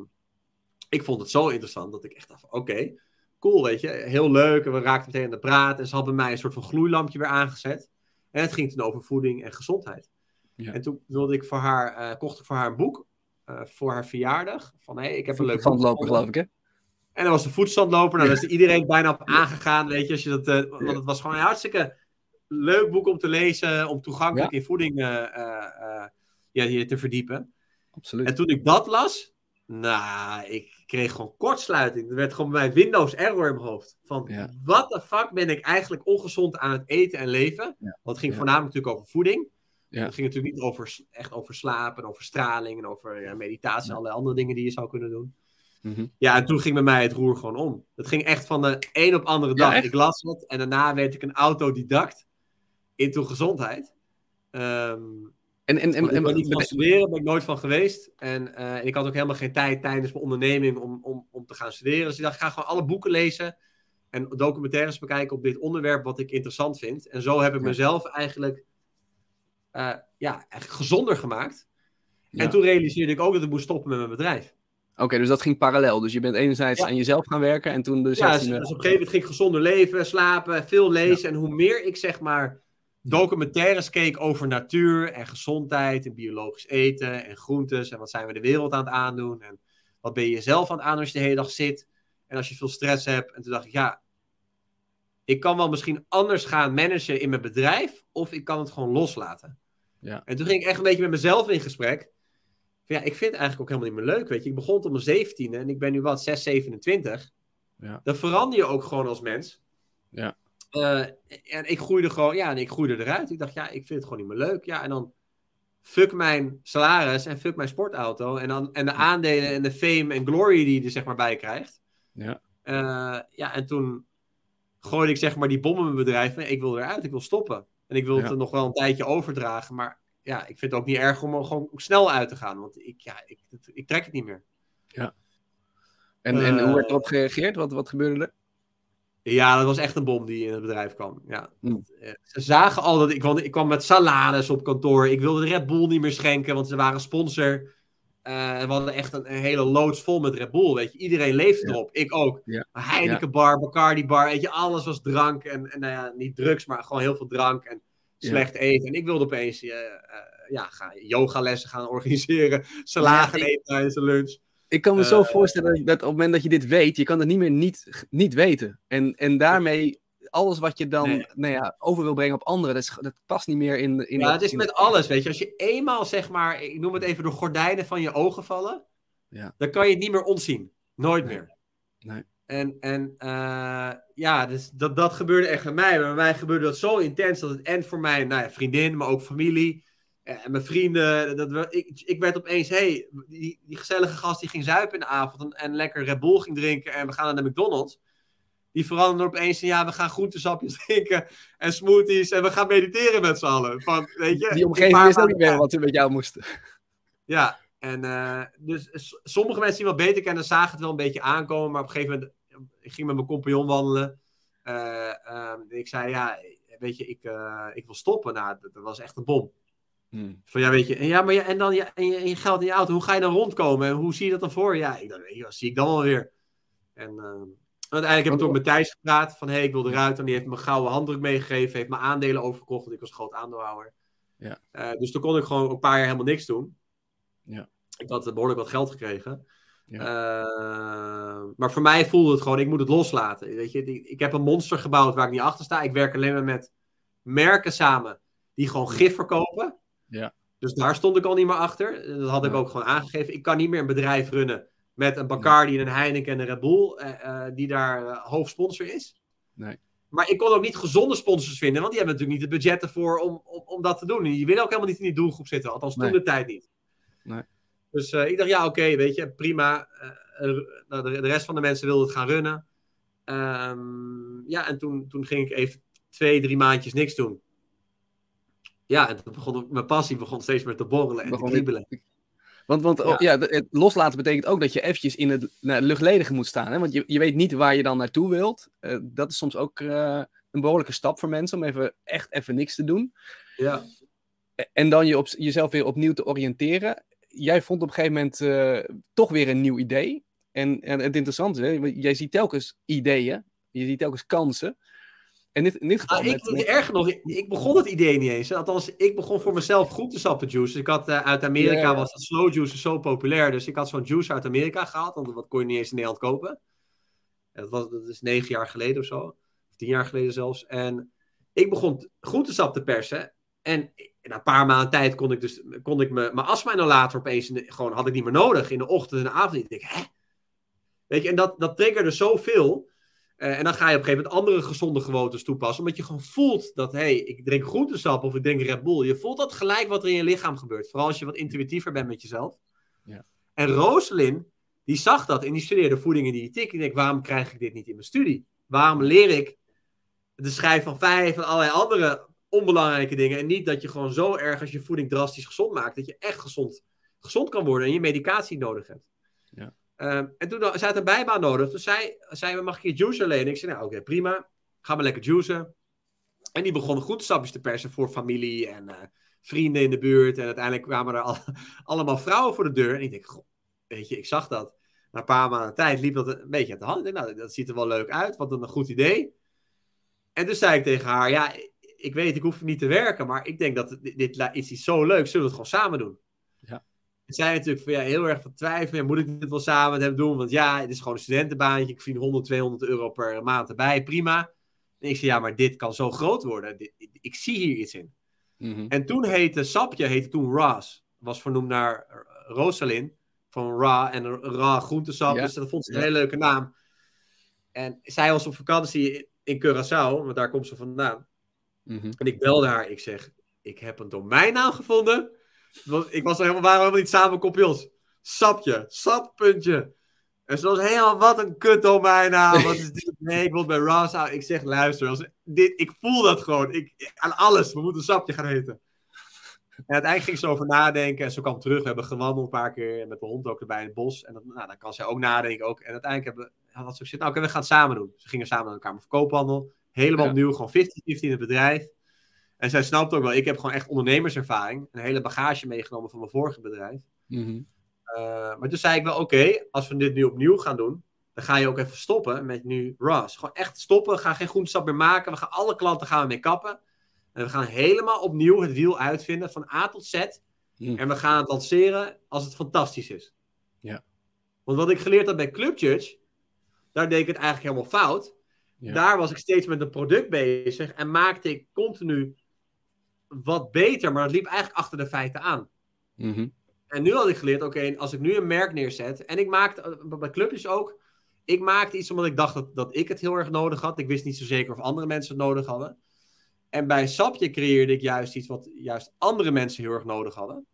ik vond het zo interessant dat ik echt dacht: van, oké, cool, weet je, heel leuk. En we raakten meteen aan de praat. En ze had bij mij een soort van gloeilampje weer aangezet. En het ging toen over voeding en gezondheid. Ja. En toen wilde ik voor haar, eh, kocht ik voor haar een boek voor haar verjaardag. Van hé, hey, ik heb een leuk Van boek het lopen, geloof ik, hè? En dan was de voedselstandloper. Nou, daar is iedereen bijna op aangegaan, weet je. Als je dat, eh, want het was gewoon een hartstikke leuk boek om te lezen. Om toegankelijk in voeding eh, eh, ja, je te verdiepen. Absoluut. En toen ik dat las, nou, ik kreeg gewoon kortsluiting. Er werd gewoon bij Windows error in mijn hoofd. Van, Ja. wat de fuck ben ik eigenlijk ongezond aan het eten en leven? Ja. Want het ging voornamelijk natuurlijk over voeding. Ja. Het ging natuurlijk niet over, echt over slapen, en over straling en over meditatie en allerlei andere dingen die je zou kunnen doen. Mhm. Ja, en toen ging bij mij het roer gewoon om. Het ging echt van de een op andere dag. ik las het en daarna werd ik een autodidact into gezondheid. Ehm En, en, en, en- ben niet van studeren, ben ik nooit van geweest. En eh, ik had ook helemaal geen tijd tijdens mijn onderneming om, om, om te gaan studeren. Dus ik dacht, ik ga gewoon alle boeken lezen en documentaires bekijken op dit onderwerp wat ik interessant vind. En zo heb ik mezelf eigenlijk, eh, ja, eigenlijk gezonder gemaakt. Ja. En toen realiseerde ik ook dat ik moest stoppen met mijn bedrijf. Oké, dus dat ging parallel. Dus je bent enerzijds Ja. aan jezelf gaan werken en toen dus... Ja, dus, op een gegeven moment ging ik gezonder leven, slapen, veel lezen. En hoe meer ik zeg maar documentaires keek over natuur en gezondheid en biologisch eten en groentes en wat zijn we de wereld aan het aandoen en wat ben je jezelf aan het aandoen als je de hele dag zit en als je veel stress hebt. En toen dacht ik, ja, ik kan wel misschien anders gaan managen in mijn bedrijf of ik kan het gewoon loslaten. Ja. En toen ging ik echt een beetje met mezelf in gesprek. Ja, ik vind het eigenlijk ook helemaal niet meer leuk, weet je. Ik begon op mijn 17e en ik ben nu wat, 6, 27 Ja. dan verander je ook gewoon als mens. Ja. Eh, en ik groeide gewoon, ja, en ik groeide eruit. Ik dacht, ja, ik vind het gewoon niet meer leuk. Ja, en dan fuck mijn salaris en fuck mijn sportauto. En, dan, en de aandelen en de fame en glory die je er zeg maar bij krijgt. Ja. Eh, ja, en toen gooide ik zeg maar die bom in mijn bedrijf. Nee, ik wil eruit, ik wil stoppen. En ik wil het er nog wel een tijdje overdragen. Maar ja, ik vind het ook niet erg om er gewoon snel uit te gaan. Want ik, ja, ik, ik trek het niet meer. En, en hoe Eh, werd erop gereageerd? Wat, wat gebeurde er? Ja, dat was echt een bom die in het bedrijf kwam. Ja. Hmm. Eh, Ze zagen al dat ik, want ik kwam met salades op kantoor. Ik wilde de Red Bull niet meer schenken, want ze waren sponsor. Eh, we hadden echt een, een, hele loods vol met Red Bull, weet je. Iedereen leefde erop, ik ook. Ja. Heineken bar, Bacardi bar, weet je. Alles was drank en, en nou ja, niet drugs, maar gewoon heel veel drank en slecht eten. En ik wilde opeens uh, uh, ja, ga yogalessen gaan organiseren, salagen eten tijdens de lunch. Ik kan me zo voorstellen dat op het moment dat je dit weet, je kan het niet meer niet, niet weten. En, en daarmee alles wat je dan nee. nou ja, over wil brengen op anderen, dat, is, dat past niet meer in. in ja, het is met alles, weet je. Als je eenmaal, zeg maar, ik noem het even de gordijnen van je ogen vallen, ja. dan kan je het niet meer ontzien. Nooit nee. meer. Nee. En, en uh, ja, dus dat, dat gebeurde echt bij mij. Maar bij mij gebeurde dat zo intens dat het en voor mijn nou ja, vriendin, maar ook familie en mijn vrienden. Dat, ik, ik werd opeens, hey, die, die gezellige gast die ging zuipen in de avond en, en lekker Red Bull ging drinken en we gaan naar de McDonald's die veranderen opeens in ja, we gaan groentesapjes drinken en smoothies en we gaan mediteren met z'n allen. Van, weet je, die omgeving wist ook niet meer wat we met jou moesten. Ja, en uh, dus sommige mensen die wel beter kennen, zagen het wel een beetje aankomen, maar op een gegeven moment, ik ging met mijn compagnon wandelen. Uh, uh, ik zei, ja, weet je, ik, uh, ik wil stoppen. Nou, dat, dat was echt een bom. Hmm. Van ja, weet je, en, ja, maar ja, en dan ja, en je, en je geld in je auto, hoe ga je dan rondkomen en hoe zie je dat dan voor? Ja, ik dacht, ja, zie ik dan wel weer. En Uiteindelijk heb ik toen met Thijs gepraat van hey, ik wil eruit. En die heeft me gouden handdruk meegegeven. Heeft me aandelen overgekocht, want ik was groot aandeelhouder. Ja. Uh, dus toen kon ik gewoon een paar jaar helemaal niks doen. Ja. Ik had behoorlijk wat geld gekregen. Ja. Uh, maar voor mij voelde het gewoon, ik moet het loslaten. Weet je, ik heb een monster gebouwd waar ik niet achter sta. Ik werk alleen maar met merken samen die gewoon gif verkopen. Ja. Dus daar stond ik al niet meer achter. Dat had ik Ja. ook gewoon aangegeven. Ik kan niet meer een bedrijf runnen met een Bacardi en een Heineken en een Red Bull, uh, uh, die daar uh, hoofdsponsor is. Nee. Maar ik kon ook niet gezonde sponsors vinden, want die hebben natuurlijk niet het budget ervoor om, om, om dat te doen. En die willen ook helemaal niet in die doelgroep zitten, althans toen de tijd niet. Nee. Dus uh, ik dacht, ja, oké, okay, weet je, prima. Uh, nou, de, de, rest van de mensen wilden het gaan runnen. Um, ja, en toen, toen ging ik even twee, drie maandjes niks doen. Ja, en toen begon mijn passie begon steeds meer te borrelen en Begon te kriebelen. Want, want ja. ja. het loslaten betekent ook dat je eventjes in het nou, luchtledige moet staan. Hè? Want je, je weet niet waar je dan naartoe wilt. Uh, dat is soms ook uh, een behoorlijke stap voor mensen om even, echt even niks te doen. Ja. En dan je op, jezelf weer opnieuw te oriënteren. Jij vond op een gegeven moment uh, toch weer een nieuw idee. En, en het interessante is, jij ziet telkens ideeën. Je ziet telkens kansen. En dit, in dit geval... Ah, ik, met, met... Erger nog, ik, ik, begon het idee niet eens. Althans, ik begon voor mezelf groentesappen juice. Ik had uh, uit Amerika, yeah. was dat slow juice zo populair. Dus ik had zo'n juice uit Amerika gehaald. Want wat kon je niet eens in Nederland kopen. En dat, was, dat is negen jaar geleden of zo. Of tien jaar geleden zelfs. En ik begon groentesap te persen. En na een paar maanden tijd kon ik dus kon ik me, mijn astma-inhalator opeens de, gewoon had ik niet meer nodig in de ochtend en de avond. Ik denk, hè? Weet je, en dat, dat triggerde zoveel. Uh, en dan ga je op een gegeven moment andere gezonde gewoontes toepassen. Omdat je gewoon voelt dat, hé, hey, ik drink groentesap of ik drink Red Bull. Je voelt dat gelijk wat er in je lichaam gebeurt. Vooral als je wat intuïtiever bent met jezelf. Ja. En Rooselin, die zag dat en die studeerde voeding en diëtiek. En ik denk, waarom krijg ik dit niet in mijn studie? Waarom leer ik de schijf van vijf en allerlei andere onbelangrijke dingen. En niet dat je gewoon zo erg als je voeding drastisch gezond maakt. Dat je echt gezond, gezond kan worden en je medicatie nodig hebt. Ja. Um, en toen zij had een bijbaan nodig. Toen zei, zei mag ik je juice lenen? Ik zei, nou oké, okay, prima. Ga maar lekker juicen. En die begon goed sapjes te persen voor familie en uh, vrienden in de buurt. En uiteindelijk kwamen er al, allemaal vrouwen voor de deur. En ik denk, goh, weet je, ik zag dat. Na een paar maanden tijd liep dat een beetje uit de hand. Ik denk, nou, dat ziet er wel leuk uit. Wat een goed idee. En toen zei ik tegen haar, ja, ik weet, ik hoef niet te werken. Maar ik denk dat dit, dit is iets zo leuk. Zullen we het gewoon samen doen? Ja. zij natuurlijk van, ja, heel erg van twijfelen. Ja, moet ik dit wel samen met hem doen? Want ja, het is gewoon een studentenbaantje. Ik verdien 100, 200 euro per maand erbij. Prima. En ik zei, ja, maar dit kan zo groot worden. Dit, ik zie hier iets in. Mm -hmm. En toen heette Sapje, heette toen Ras. Was vernoemd naar Rosalind. Van Ra en Ra groentesap. Ja. Dus dat vond ze een Ja. hele leuke naam. En zij was op vakantie in Curaçao. Want daar komt ze vandaan. Mhm. En ik belde haar. Ik zeg, ik heb een domeinnaam gevonden. Want ik was helemaal, waren helemaal niet samen kopjes. Sapje, sappuntje. En ze was helemaal, wat een kut domeinnaam. Wat is dit? Nee, ik wil bij Ross. Ik zeg, luister, als dit, ik voel dat gewoon. Ik, aan alles. We moeten sapje gaan eten. En uiteindelijk ging ze over nadenken. En ze kwam terug. We hebben gewandeld een paar keer. Met de hond ook erbij in het bos. En nou, dan kan zij ook nadenken. Ook. En uiteindelijk hebben, had ze gezegd, nou, oké, we gaan het samen doen. Ze gingen samen naar de Kamer van Koophandel. Helemaal Ja. opnieuw, gewoon 50-50 in het bedrijf. En zij snapt ook wel, ik heb gewoon echt ondernemerservaring. Een hele bagage meegenomen van mijn vorige bedrijf. Mhm. Uh, maar toen zei ik wel, oké, als we dit nu opnieuw gaan doen, dan ga je ook even stoppen met nu RAS. Gewoon echt stoppen, ga geen groentestap meer maken. We gaan alle klanten gaan we mee kappen. En we gaan helemaal opnieuw het wiel uitvinden, van A tot Z. Hmm. En we gaan het lanceren als het fantastisch is. Ja. Want wat ik geleerd had bij Club Judge, daar deed ik het eigenlijk helemaal fout. Daar was ik steeds met een product bezig en maakte ik continu wat beter, maar het liep eigenlijk achter de feiten aan. Mhm. En nu had ik geleerd, oké, als ik nu een merk neerzet, en ik maakte, eh, bij clubjes ook, ik maakte iets omdat ik dacht dat, dat ik het heel erg nodig had. Ik wist niet zo zeker of andere mensen het nodig hadden. En bij Sapje creëerde ik juist iets wat juist andere mensen heel erg nodig hadden.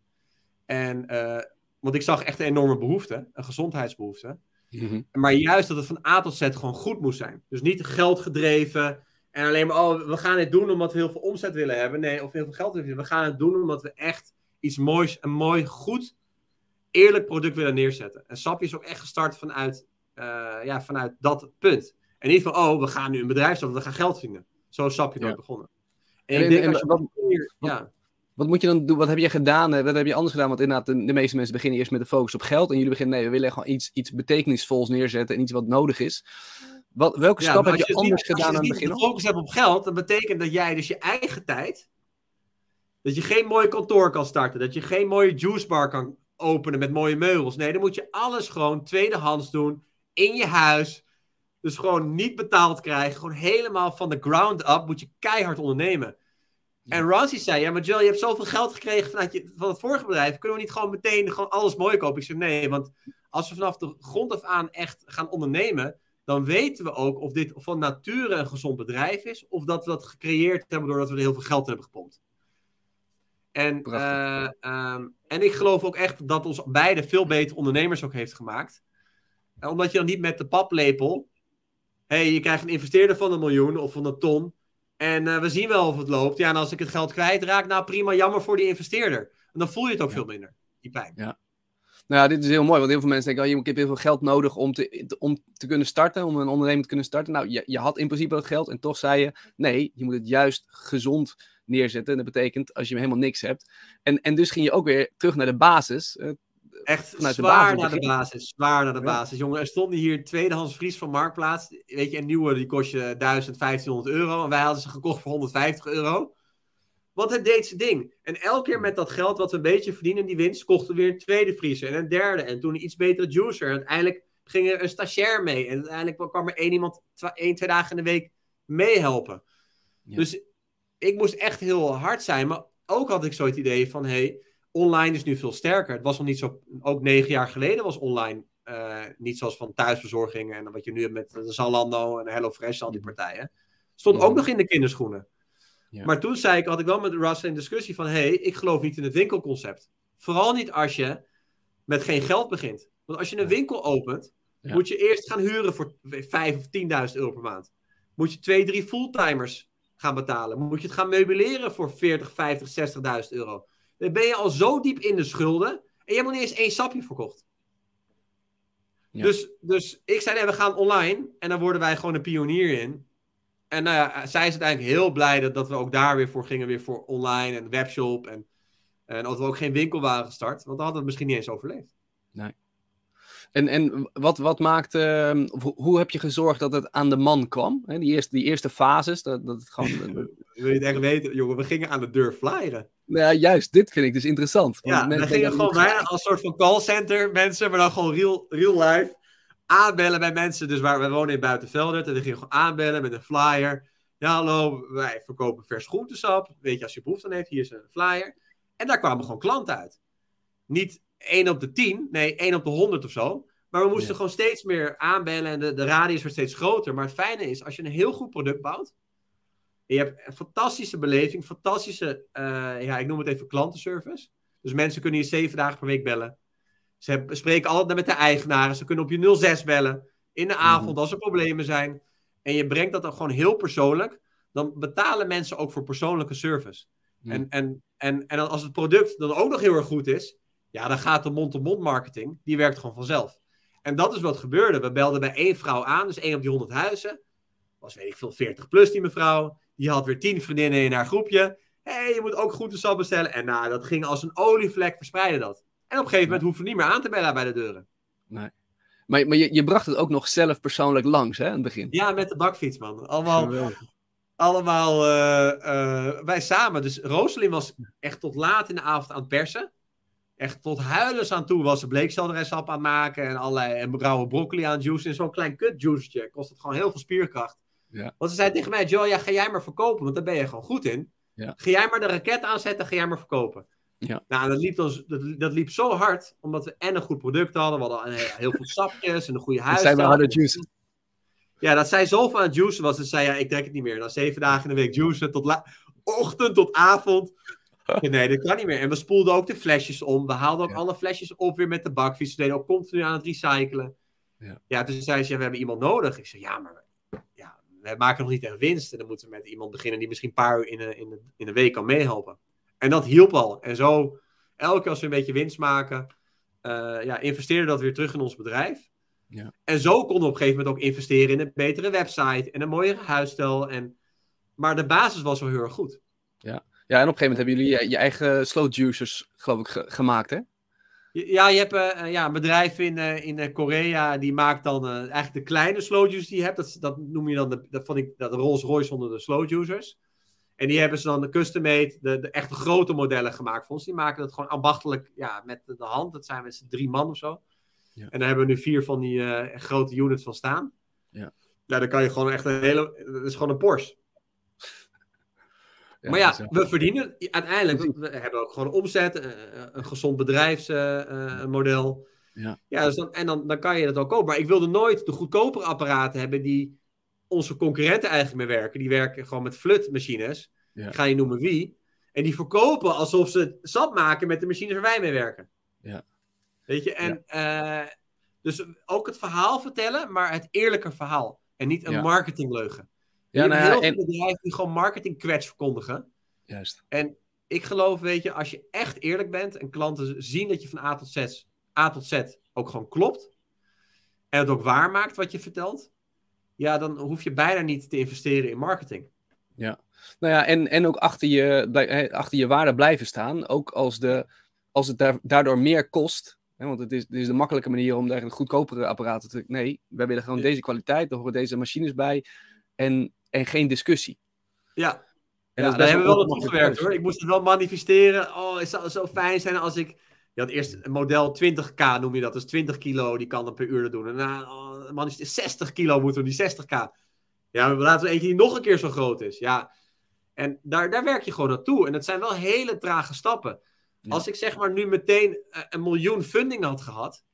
En, uh, want ik zag echt een enorme behoefte, een gezondheidsbehoefte. Mhm. Maar juist dat het van A tot Z gewoon goed moest zijn. Dus niet geld gedreven en alleen maar, oh, we gaan dit doen omdat we heel veel omzet willen hebben. Nee, of heel veel geld willen. We gaan het doen omdat we echt iets moois, een mooi, goed, eerlijk product willen neerzetten. En Sapje is ook echt gestart vanuit, uh, ja, vanuit dat punt. En niet van, oh, we gaan nu een bedrijf starten, we gaan geld vinden. Zo is Sapje nooit begonnen. En, en, ik denk, en, wat, hier, ja. Wat moet je dan doen? Wat heb je gedaan? Eh, wat heb je anders gedaan? Want inderdaad, de, de, meeste mensen beginnen eerst met de focus op geld. En jullie beginnen, nee, we willen gewoon iets, iets betekenisvols neerzetten en iets wat nodig is. Wat, welke stap heb je, anders gedaan aan het begin? Als je focus hebt op geld, dan betekent dat jij dus je eigen tijd, dat je geen mooi kantoor kan starten, dat je geen mooie juicebar kan openen met mooie meubels. Nee, dan moet je alles gewoon tweedehands doen, in je huis. Dus gewoon niet betaald krijgen, gewoon helemaal van de ground up moet je keihard ondernemen. En Ramsey zei, ja, maar Joel, je hebt zoveel geld gekregen vanuit je, van het vorige bedrijf. Kunnen we niet gewoon meteen gewoon alles mooi kopen? Ik zei, nee, want als we vanaf de grond af aan echt gaan ondernemen, dan weten we ook of dit van nature een gezond bedrijf is, of dat we dat gecreëerd hebben doordat we er heel veel geld in hebben gepompt. En, uh, um, en ik geloof ook echt dat ons beide veel beter ondernemers ook heeft gemaakt. En omdat je dan niet met de paplepel, hé, hey, je krijgt een investeerder van een miljoen of van een ton, en uh, we zien wel of het loopt. Ja, en als ik het geld kwijtraak, nou prima, jammer voor die investeerder. En dan voel je het ook veel minder, die pijn. Ja. Nou ja, dit is heel mooi, want heel veel mensen denken, oh, je hebt heel veel geld nodig om te, om te kunnen starten, om een onderneming te kunnen starten. Nou, je, je had in principe dat geld en toch zei je, nee, je moet het juist gezond neerzetten. En dat betekent als je helemaal niks hebt. En, en dus ging je ook weer terug naar de basis. Uh, Echt vanuit zwaar de naar de basis. Zwaar naar de basis. Jongen, er stonden hier tweedehands Vries van Marktplaats. Weet je, een nieuwe die kost je 1000, 1500 euro. En wij hadden ze gekocht voor 150 euro. Want het deed zijn ding. En elke keer met dat geld wat we een beetje verdienen, die winst, kochten we weer een tweede vriezer en een derde. En toen een iets betere juicer. En uiteindelijk ging er een stagiair mee. En uiteindelijk kwam er één iemand één, twee dagen in de week meehelpen. Dus ik moest echt heel hard zijn. Maar ook had ik zo het idee van, hey, online is nu veel sterker. Het was nog niet zo, ook negen jaar geleden was online uh, niet zoals van thuisbezorging en wat je nu hebt met de Zalando en HelloFresh, al die partijen. Stond ook nog in de kinderschoenen. Ja. Maar toen zei ik, had ik wel met Russell een discussie van, hé, hey, ik geloof niet in het winkelconcept. Vooral niet als je met geen geld begint. Want als je een winkel opent, moet je eerst gaan huren voor 5 of 10.000 euro per maand. Moet je twee, drie fulltimers gaan betalen. Moet je het gaan meubileren voor 40, 50, 60.000 euro. Dan ben je al zo diep in de schulden. En je hebt nog niet eens één sapje verkocht. Ja. Dus, dus ik zei, nee, we gaan online. En dan worden wij gewoon een pionier in. En nou ja, zij is uiteindelijk heel blij dat, dat we ook daar weer voor gingen. Weer voor online en webshop. En, en dat we ook geen winkel waren gestart. Want dan hadden we het misschien niet eens overleefd. Nee. En, en wat, wat maakt, uh, hoe heb je gezorgd dat het aan de man kwam? Die, eerste, die eerste fases, dat, dat het gewoon... Wil je het echt weten? Jongen, we gingen aan de deur flyeren. Nou ja, juist, dit vind ik dus interessant. Ja, we gingen gewoon bijna als soort van callcenter mensen, maar dan gewoon real, real life aanbellen bij mensen. Dus waar we wonen in Buitenveldert en we gingen gewoon aanbellen met een flyer. Ja, hallo, wij verkopen vers groentesap. Weet je, als je behoefte aan heeft, hier is een flyer. En daar kwamen gewoon klanten uit. Niet 1 op de 10, nee, 1 op de 100 of zo. Maar we moesten gewoon steeds meer aanbellen en de, de radius werd steeds groter. Maar het fijne is, als je een heel goed product bouwt, je hebt een fantastische beleving, fantastische, uh, ja, ik noem het even klantenservice. Dus mensen kunnen je zeven dagen per week bellen. Ze spreken altijd met de eigenaren. Ze kunnen op je 06 bellen in de avond mhm. als er problemen zijn. En je brengt dat dan gewoon heel persoonlijk. Dan betalen mensen ook voor persoonlijke service. En, en, en, en als het product dan ook nog heel erg goed is, ja, dan gaat de mond-to-mond marketing, die werkt gewoon vanzelf. En dat is wat gebeurde. We belden bij één vrouw aan, dus één op die 100 huizen. Was weet ik veel, 40 plus die mevrouw. Die had weer 10 vriendinnen in haar groepje. Hé, hey, je moet ook groentesap bestellen. En nou, dat ging als een olievlek verspreiden dat. En op een gegeven moment hoeven we niet meer aan te bellen bij de deuren. Nee. Maar, maar je, je bracht het ook nog zelf persoonlijk langs, hè, in het begin? Ja, met de bakfiets, man. Allemaal, allemaal uh, wij samen. Dus Rooselin was echt tot laat in de avond aan het persen. Echt tot huilens aan toe was ze bleekselderijsap aan het maken. En allerlei en rauwe broccoli aan het juicen. En zo'n klein kut juicetje kost het gewoon heel veel spierkracht. Ja. Want ze zei tegen mij, Joe, ja, ga jij maar verkopen, want daar ben je gewoon goed in. Ja. Ga jij maar de raket aanzetten, ga jij maar verkopen. Ja. Nou, dat liep, ons, dat, dat liep zo hard, omdat we en een goed product hadden. We hadden heel, heel veel sapjes en een goede Dat huisstijl. zijn we harde juice. Ja, dat zij zoveel aan het juicen was. Ze zei, ja, ik trek het niet meer. Na zeven dagen in de week juicen, tot ochtend tot avond. Nee, dat kan niet meer. En we spoelden ook de flesjes om. We haalden ook Ja. alle flesjes op weer met de bakfiets. We deden ook continu aan het recyclen. Ja. ja, toen zei ze, ja, we hebben iemand nodig. Ik zei, ja, maar ja, we maken nog niet echt winst. En dan moeten we met iemand beginnen die misschien een paar uur in de, in de, in de week kan meehelpen. En dat hielp al. En zo, elke keer als we een beetje winst maken, eh ja, investeerden dat weer terug in ons bedrijf. Ja. En zo konden we op een gegeven moment ook investeren in een betere website en een mooiere huisstijl. En... Maar de basis was wel heel erg goed. Ja, en op een gegeven moment hebben jullie je, je eigen slow juicers, geloof ik, ge- gemaakt, hè? Ja, je hebt eh, eh, ja, een bedrijf in, eh, in Korea, die maakt dan eigenlijk de kleine slow juice die je hebt. Dat, dat noem je dan de, dat vond ik, dat Rolls Royce onder de slow juicers. En die hebben ze dan de custom made, de, de echte grote modellen gemaakt voor ons. Die maken dat gewoon ambachtelijk ja, met de hand. Dat zijn met z'n drie man of zo. Ja. En daar hebben we nu vier van die grote units van staan. Ja. Nou, dan kan je gewoon echt een hele... Dat is gewoon een Porsche. Maar ja, we verdienen uiteindelijk, we, we hebben ook gewoon omzet, eh, een gezond bedrijfsmodel. Ja. ja dus dan, en dan, dan kan je dat ook kopen. Maar ik wilde nooit de goedkopere apparaten hebben die onze concurrenten eigenlijk mee werken. Die werken gewoon met flutmachines. Ja. Ga je noemen wie. En die verkopen alsof ze sap maken met de machines waar wij mee werken. Ja. Weet je, en eh, dus ook het verhaal vertellen, maar het eerlijke verhaal. En niet een marketingleugen. Ja, nou ja, heel en... veel bedrijven die gewoon marketingkwets verkondigen. Juist. En ik geloof, weet je, als je echt eerlijk bent en klanten zien dat je van A tot Z, A tot Z ook gewoon klopt. En het ook waar maakt wat je vertelt. Ja, dan hoef je bijna niet te investeren in marketing. Nou ja, en, en ook achter je, achter je waarde blijven staan. Ook als, de, als het daar- daardoor meer kost. Hè, want het is, het is de makkelijke manier om daar goedkopere apparaten te... Nee, wij willen gewoon Ja. deze kwaliteit. Er horen deze machines bij. En, en geen discussie. Ja, En ja dat daar hebben we wel naartoe gewerkt hoor. Ik moest het wel manifesteren. Oh, het zou zo fijn zijn als ik... Je had eerst een model 20k noem je dat. Dus 20 kilo, die kan dan per uur doen. En na oh, manifesteren 60 kilo moeten we die 60k. Ja, maar laten we eentje die nog een keer zo groot is. Ja, en daar, daar werk je gewoon naartoe. En het zijn wel hele trage stappen. Ja. Als ik zeg maar nu meteen eh, een miljoen funding had gehad,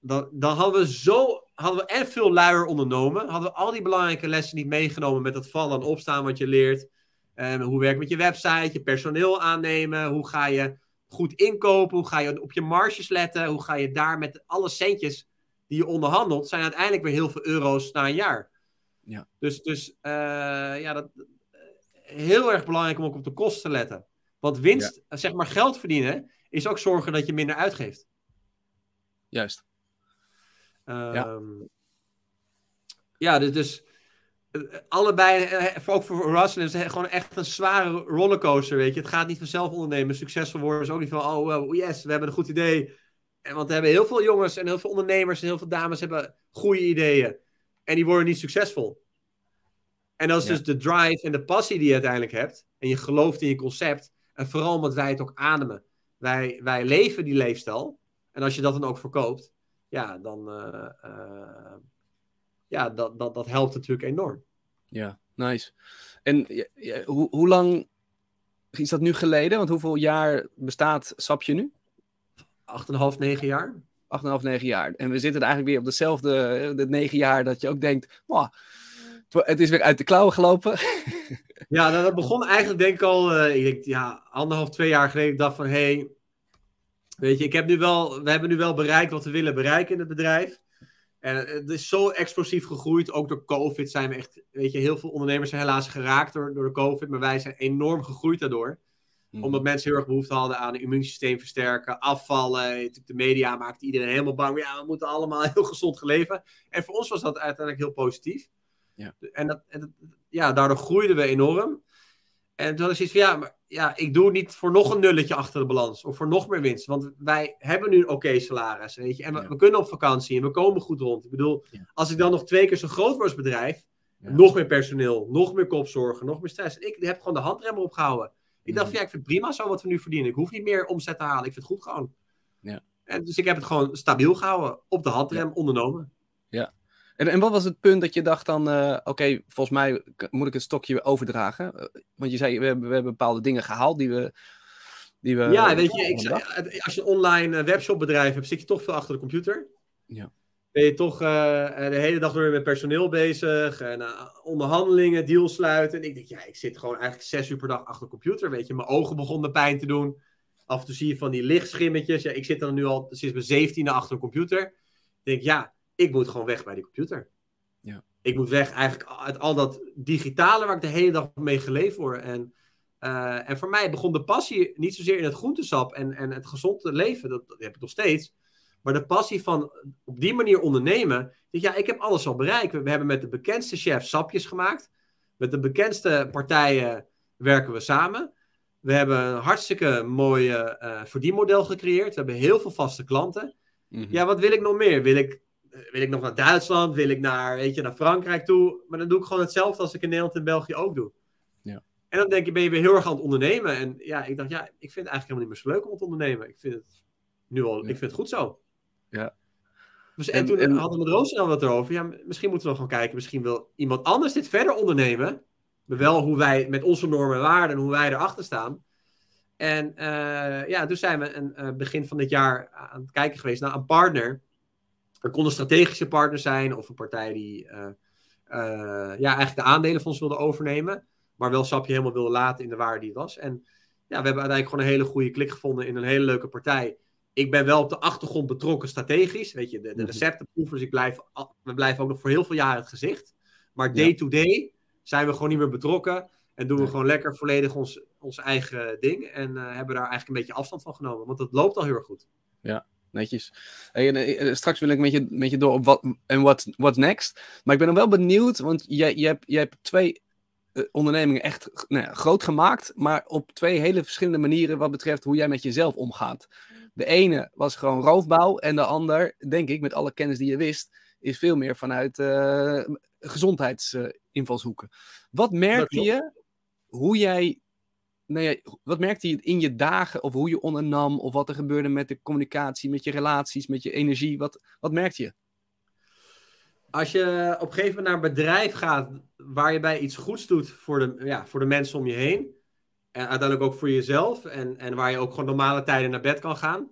dan, dan hadden we zo, hadden we en veel luier ondernomen, hadden we al die belangrijke lessen niet meegenomen met het vallen en opstaan wat je leert. Ehm, hoe werkt met je website, je personeel aannemen, hoe ga je goed inkopen, hoe ga je op je marges letten, hoe ga je daar met alle centjes die je onderhandelt, zijn uiteindelijk weer heel veel euro's na een jaar. Ja. Dus, dus eh, ja, dat, heel erg belangrijk om ook op de kosten te letten. Want winst, zeg maar geld verdienen, is ook zorgen dat je minder uitgeeft. Juist. Ehm, ja, dus, dus eh, allebei, eh, ook voor Russell, is het gewoon echt een zware rollercoaster, weet je. Het gaat niet vanzelf ondernemen. Succesvol worden is ook niet van, oh oh, yes, we hebben een goed idee. En, want we hebben heel veel jongens en heel veel ondernemers en heel veel dames hebben goede ideeën. En die worden niet succesvol. En dat is Ja. dus de drive en de passie die je uiteindelijk hebt. En je gelooft in je concept. En vooral omdat wij het ook ademen. Wij, wij leven die leefstijl. En als je dat dan ook verkoopt, ja, dan eh, eh, ja, dat, dat, dat helpt natuurlijk enorm. Ja, nice. En ja, hoe, hoe lang is dat nu geleden? Want hoeveel jaar bestaat Sapje nu? 8,5, 9 jaar. 8,5, 9 jaar. En we zitten eigenlijk weer op dezelfde eh, de 9 jaar dat je ook denkt, "Mwah, het is weer uit de klauwen gelopen. Ja, nou, dat begon eigenlijk denk ik al, eh, ik denk, ja, anderhalf, twee jaar geleden. Ik dacht van, hé, hey, weet je, ik heb nu wel, we hebben nu wel bereikt wat we willen bereiken in het bedrijf. En het is zo explosief gegroeid, ook door COVID zijn we echt, weet je, heel veel ondernemers zijn helaas geraakt door, door de COVID, maar wij zijn enorm gegroeid daardoor. Omdat mensen heel erg behoefte hadden aan een immuunsysteem versterken, afvallen. De media maakte iedereen helemaal bang. Ja, we moeten allemaal heel gezond geleven. En voor ons was dat uiteindelijk heel positief. Ja. En, dat, en dat, ja, daardoor groeiden we enorm. En toen ik zoiets van, ja, maar ja, ik doe het niet voor nog een nulletje achter de balans. Of voor nog meer winst. Want wij hebben nu een oké salaris, weet je. En we, Ja. we kunnen op vakantie en we komen goed rond. Ik bedoel, Ja. als ik dan nog twee keer zo groot word als bedrijf... Ja. Nog meer personeel, nog meer kopzorgen, nog meer stress. En ik heb gewoon de handrem erop gehouden. Ik dacht, Mhm. van, ja, ik vind het prima zo wat we nu verdienen. Ik hoef niet meer omzet te halen. Ik vind het goed gewoon. Ja. En dus ik heb het gewoon stabiel gehouden. Op de handrem ondernomen. En, en wat was het punt dat je dacht dan, eh, oké, volgens mij moet ik het stokje overdragen? Eh, want je zei, we hebben, we hebben bepaalde dingen gehaald die we... Die we ja, weet je, ik, zei- als je een online eh, webshopbedrijf hebt, zit je toch veel achter de computer. Ja. Ben je toch eh, de hele dag door weer met personeel bezig. En eh, onderhandelingen, deals sluiten. En ik denk, ja, ik zit gewoon eigenlijk zes uur per dag achter de computer. Weet je, mijn ogen begonnen pijn te doen. Af en toe zie je van die lichtschimmetjes. Ja, ik zit dan nu al sinds mijn zeventiende achter een computer. Ik denk, ja, ik moet gewoon weg bij die computer. Ja. Ik moet weg eigenlijk uit al dat digitale waar ik de hele dag mee geleefd word. En, eh, en voor mij begon de passie niet zozeer in het groentesap en, en het gezonde leven. Dat, dat heb ik nog steeds. Maar de passie van op die manier ondernemen. denk, Ja, ik heb alles al bereikt. We, we hebben met de bekendste chefs sapjes gemaakt. Met de bekendste partijen werken we samen. We hebben een hartstikke mooi eh, verdienmodel gecreëerd. We hebben heel veel vaste klanten. Mhm. Ja, wat wil ik nog meer? Wil ik, wil ik nog naar Duitsland? Wil ik naar, weet je, naar Frankrijk toe? Maar dan doe ik gewoon hetzelfde als ik in Nederland en België ook doe. Ja. En dan denk je, ben je weer heel erg aan het ondernemen. En ja, ik dacht, ja, ik vind het eigenlijk helemaal niet meer zo leuk om te ondernemen. Ik vind het nu al, Ja. ik vind het goed zo. Ja. Dus, en, En- toen en- hadden we met Roos dan wat erover. Ja, misschien moeten we nog gaan kijken. Misschien wil iemand anders dit verder ondernemen. Maar wel hoe wij met onze normen en waarden en hoe wij erachter staan. En eh, ja, toen zijn we een, eh, begin van dit jaar aan het kijken geweest naar een partner. Dat kon een strategische partner zijn of een partij die eh, eh, ja, eigenlijk de aandelen van ons wilde overnemen. Maar wel Sapje helemaal wilde laten in de waarde die het was. En ja, we hebben uiteindelijk gewoon een hele goede klik gevonden in een hele leuke partij. Ik ben wel op de achtergrond betrokken strategisch. Weet je, de, de Mhm. receptenproevers, ik blijf, we blijven ook nog voor heel veel jaren het gezicht. Maar Ja. day-to-day zijn we gewoon niet meer betrokken. En doen we gewoon lekker volledig ons, ons eigen ding. En eh, hebben daar eigenlijk een beetje afstand van genomen. Want het loopt al heel erg goed. Netjes. Hey, en, eh, straks wil ik met je, met je door op wat en wat what's next. Maar ik ben wel benieuwd, want jij, jij, hebt, jij hebt twee eh, ondernemingen echt nou ja, groot gemaakt, maar op twee hele verschillende manieren wat betreft hoe jij met jezelf omgaat. De ene was gewoon roofbouw en de ander, denk ik, met alle kennis die je wist, is veel meer vanuit eh gezondheidsinvalshoeken. wat merkte je hoe jij nou ja, wat merkte je in je dagen of hoe je ondernam of wat er gebeurde met de communicatie, met je relaties, met je energie? Wat, wat merkte je? Als je op een gegeven moment naar een bedrijf gaat waar je bij iets goeds doet voor de, ja, voor de mensen om je heen. En uiteindelijk ook voor jezelf. En, en waar je ook gewoon normale tijden naar bed kan gaan.